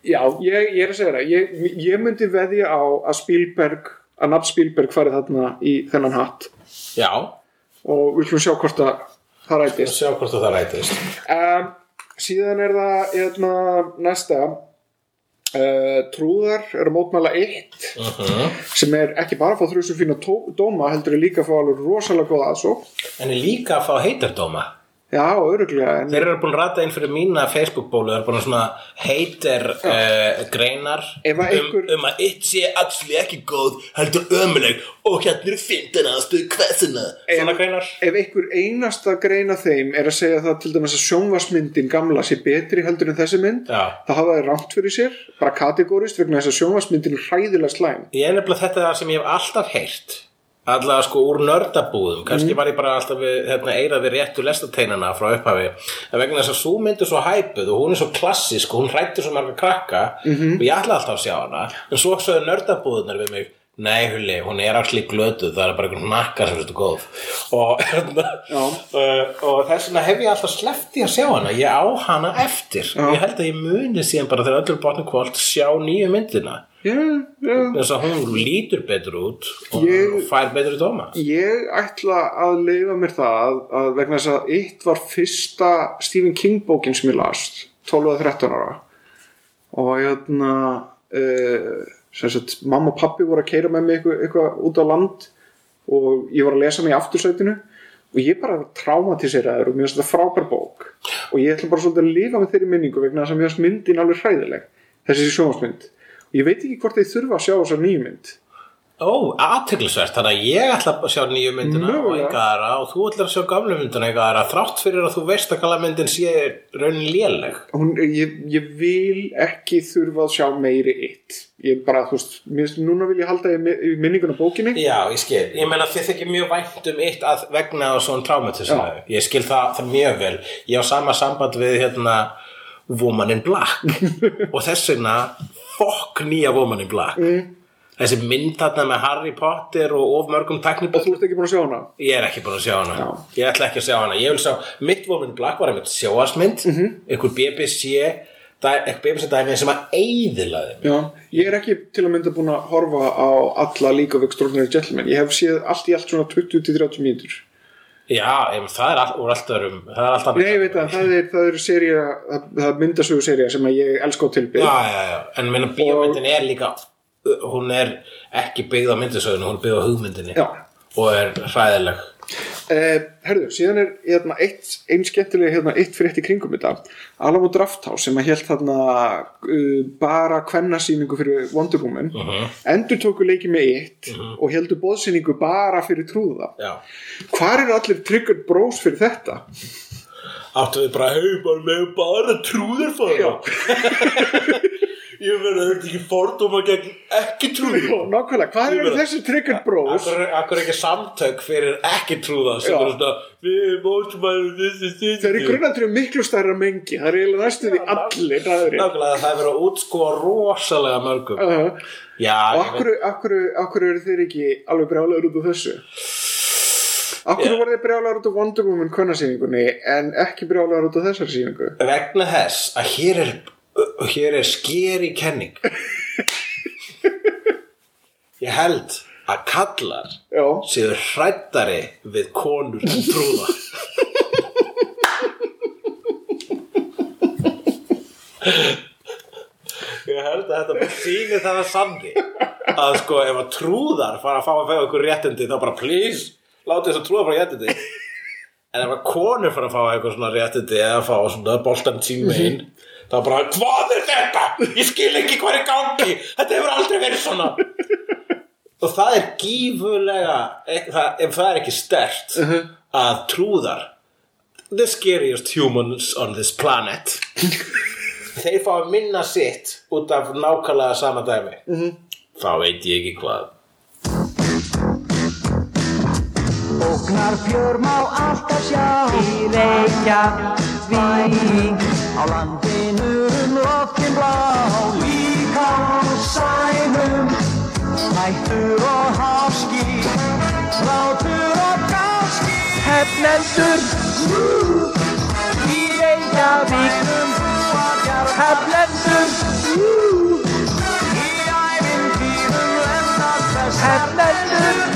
já, ég, ég er að segja það. Ég, ég myndi veðja á að Spielberg að nafn Spielberg farið þarna í þennan hatt. Já, og við skulum sjá hvort að það rætist. sjá hvort það rætist. Um, síðan er það hérna, næsta. Uh, trúðar er að mótmæla eitt uh sem er ekki bara að fá þrjusum fína dóma heldur er líka að fá alveg rosalega góða aðsók En er líka að fá heitardóma já, öruglega en Þeir eru búin að rata inn fyrir mína Facebook-bólu þeir eru búin að svona heitir uh, greinar Ef að um, einhver- um að eitt sé actually ekki góð heldur ömuleg og hérna er fintan aðstöðu hversina greinar. ef einhver einasta grein af þeim er að segja það til dæmis að sjónvarsmyndin gamla sé betri heldur en þessi mynd Já. þá hafa það rámt fyrir sér, bara kategórist vegna þess að sjónvarsmyndin er hræðilega slæm. Ég er nefnilega þetta það sem ég hef alltaf heyrt allavega sko úr nördabúðum. Kannski var ég bara alltaf við, hérna, eira við réttu lestateinana frá upphafi. En vegna þess að svo mynd er svo hæpuð og hún er svo klassisk og hún hrættur svo marga krakka og ég ætla alltaf að sjá hana. En svo sögðu nördabúðunar við mig Nei, Hulli, hún er allir glötuð, það er bara einhvern nakka sem er þetta góð. Og, hérna, uh, og þess vegna hef ég alltaf sleppt í að sjá hana, ég á hana eftir. Ég held að ég muni síðan bara þegar öllur botni kvöld sjá nýju myndina. já, já þess að hún lítur betur út og Ég- fær betur dóma. Ég ætla að leifa mér það að, vegna þess að eitt var fyrsta Stephen King bókin sem ég las 12 eða 13 ára. Og hérna uh, sem sagt, mamma og pappi voru að keira með mig eitthvað, eitthvað út á land og ég var að lesa mig í aftursætinu. Og ég bara traumatiseraður og mér finnst þetta frábær bók. Og ég ætla bara svolítið að lifa með þeirri minningu vegna þess að mér finnst myndin alveg hræðileg þessi sjónvarsmynd og ég veit ekki hvort þeir þurfa að sjá þessa nýju mynd. Ó, aðteglisvert, þannig að ég ætla að sjá nýju myndina og aðra og þú ætlar að sjá gamlu myndina enga aðra þrátt fyrir að þú veist að gamla myndin sé raunin léleg. Hún, ég, ég vil ekki þurfa að sjá meiri eitt ég bara, þú veist, mér, finnst- núna vil ég halda í, mi- í minninguna bókinni. Já, ég skil, ég meina þið þykir mjög vænt um eitt að vegna og svona traumatismu. Ég skil það, það mjög vel. Ég á sama samband við hérna Woman in Black. Og þess vegna fokk nýja Woman in Black mm. þessi mynd þarna með Harry Potter og of mörgum og teknibók þú ert ekki búin að sjá hana Ég er ekki búin að sjá hana Já. Ég ætla ekki að sjá hana Ég vil sjá Mitt Woman in Black var einmitt sjóasmynd mm. -hmm. einhver BBC einhver BBC dæmi sem að eyðilaði Já, ég er ekki til að mynda búin að horfa á alla League of Extraordinary Gentlemen ég hef séð allt í allt svona 20-30 mínútur Já, em, það er all, úr allt öðrum Það er allt annað Nei, ég veit að það er, það er seria, það, það myndasögu seria sem ég elska á tilbyr. Já, já, já, en meina bíómyndin er líka hún er ekki byggð á myndasögunu hún er byggð á hugmyndinni Já. og er hræðileg Eh, herðu, síðan er hérna, eitt, einn skemmtilega hérna, eitt frétt í kringum þetta. Alamo Drafthouse sem að hélt þarna uh, bara kvennasýningu fyrir Wonder Woman endur tóku leiki með eitt og heldur bóðsýningu bara fyrir trúða. Já, Hvar eru allir triggered bros fyrir þetta? áttu við bara hei, bara með bara trúður fara Já. Ég verði að þetta ekki fordóma gegn ekki trúður Já, nákvæmlega, hvað eru þessi triggered bros? Akkur, ekki samtök fyrir ekki trúða? Sem eru svona við mótumælum þessi þessi Það er grunnatrið miklu stærra mengi. Það er eiginlega næstu því allir aðrir Nákvæmlega það er verið að útskóa rosalega mörgum. Uh, Já, Og akkur, eru þeir ekki alveg brjálaður út af þessu? Akkur yeah. var þeir brjálaður út af Wonder Woman kvennasýningunni en ekki brjálaður út af þessari sýningu? vegna þess að hér er hér er skeri kenning. Ég held að kallar Já, séu hrættari við konur en trúða ég held að þetta sýnir það að sanni að sko ef að trúðar fara að fá að fæða okkur réttindi þá bara please láta þess að trúða frá réttindi. En ef að konur fara að fá eitthvað svona réttindi eða fá svona boltan sín megin þá bara hvað er þetta? Ég skil ekki hvað er gangi. Þetta hefur aldrei verið svona. Og það er gífurlega ef það, ef það er ekki stert að trúðar the scariest humans on this planet. Þeir fá að minna sitt út af nákvæmlega sama dæmi. -hmm. þá veit ég ekki hvað. Ógnar fjör má alltaf sjá. Í Reykjavík Á landinu um loftin blá Líka á sænum Hættur og háski Látur og gáski. Hefnendur Í Reykjavík Hefnendur Í þess Hefnendur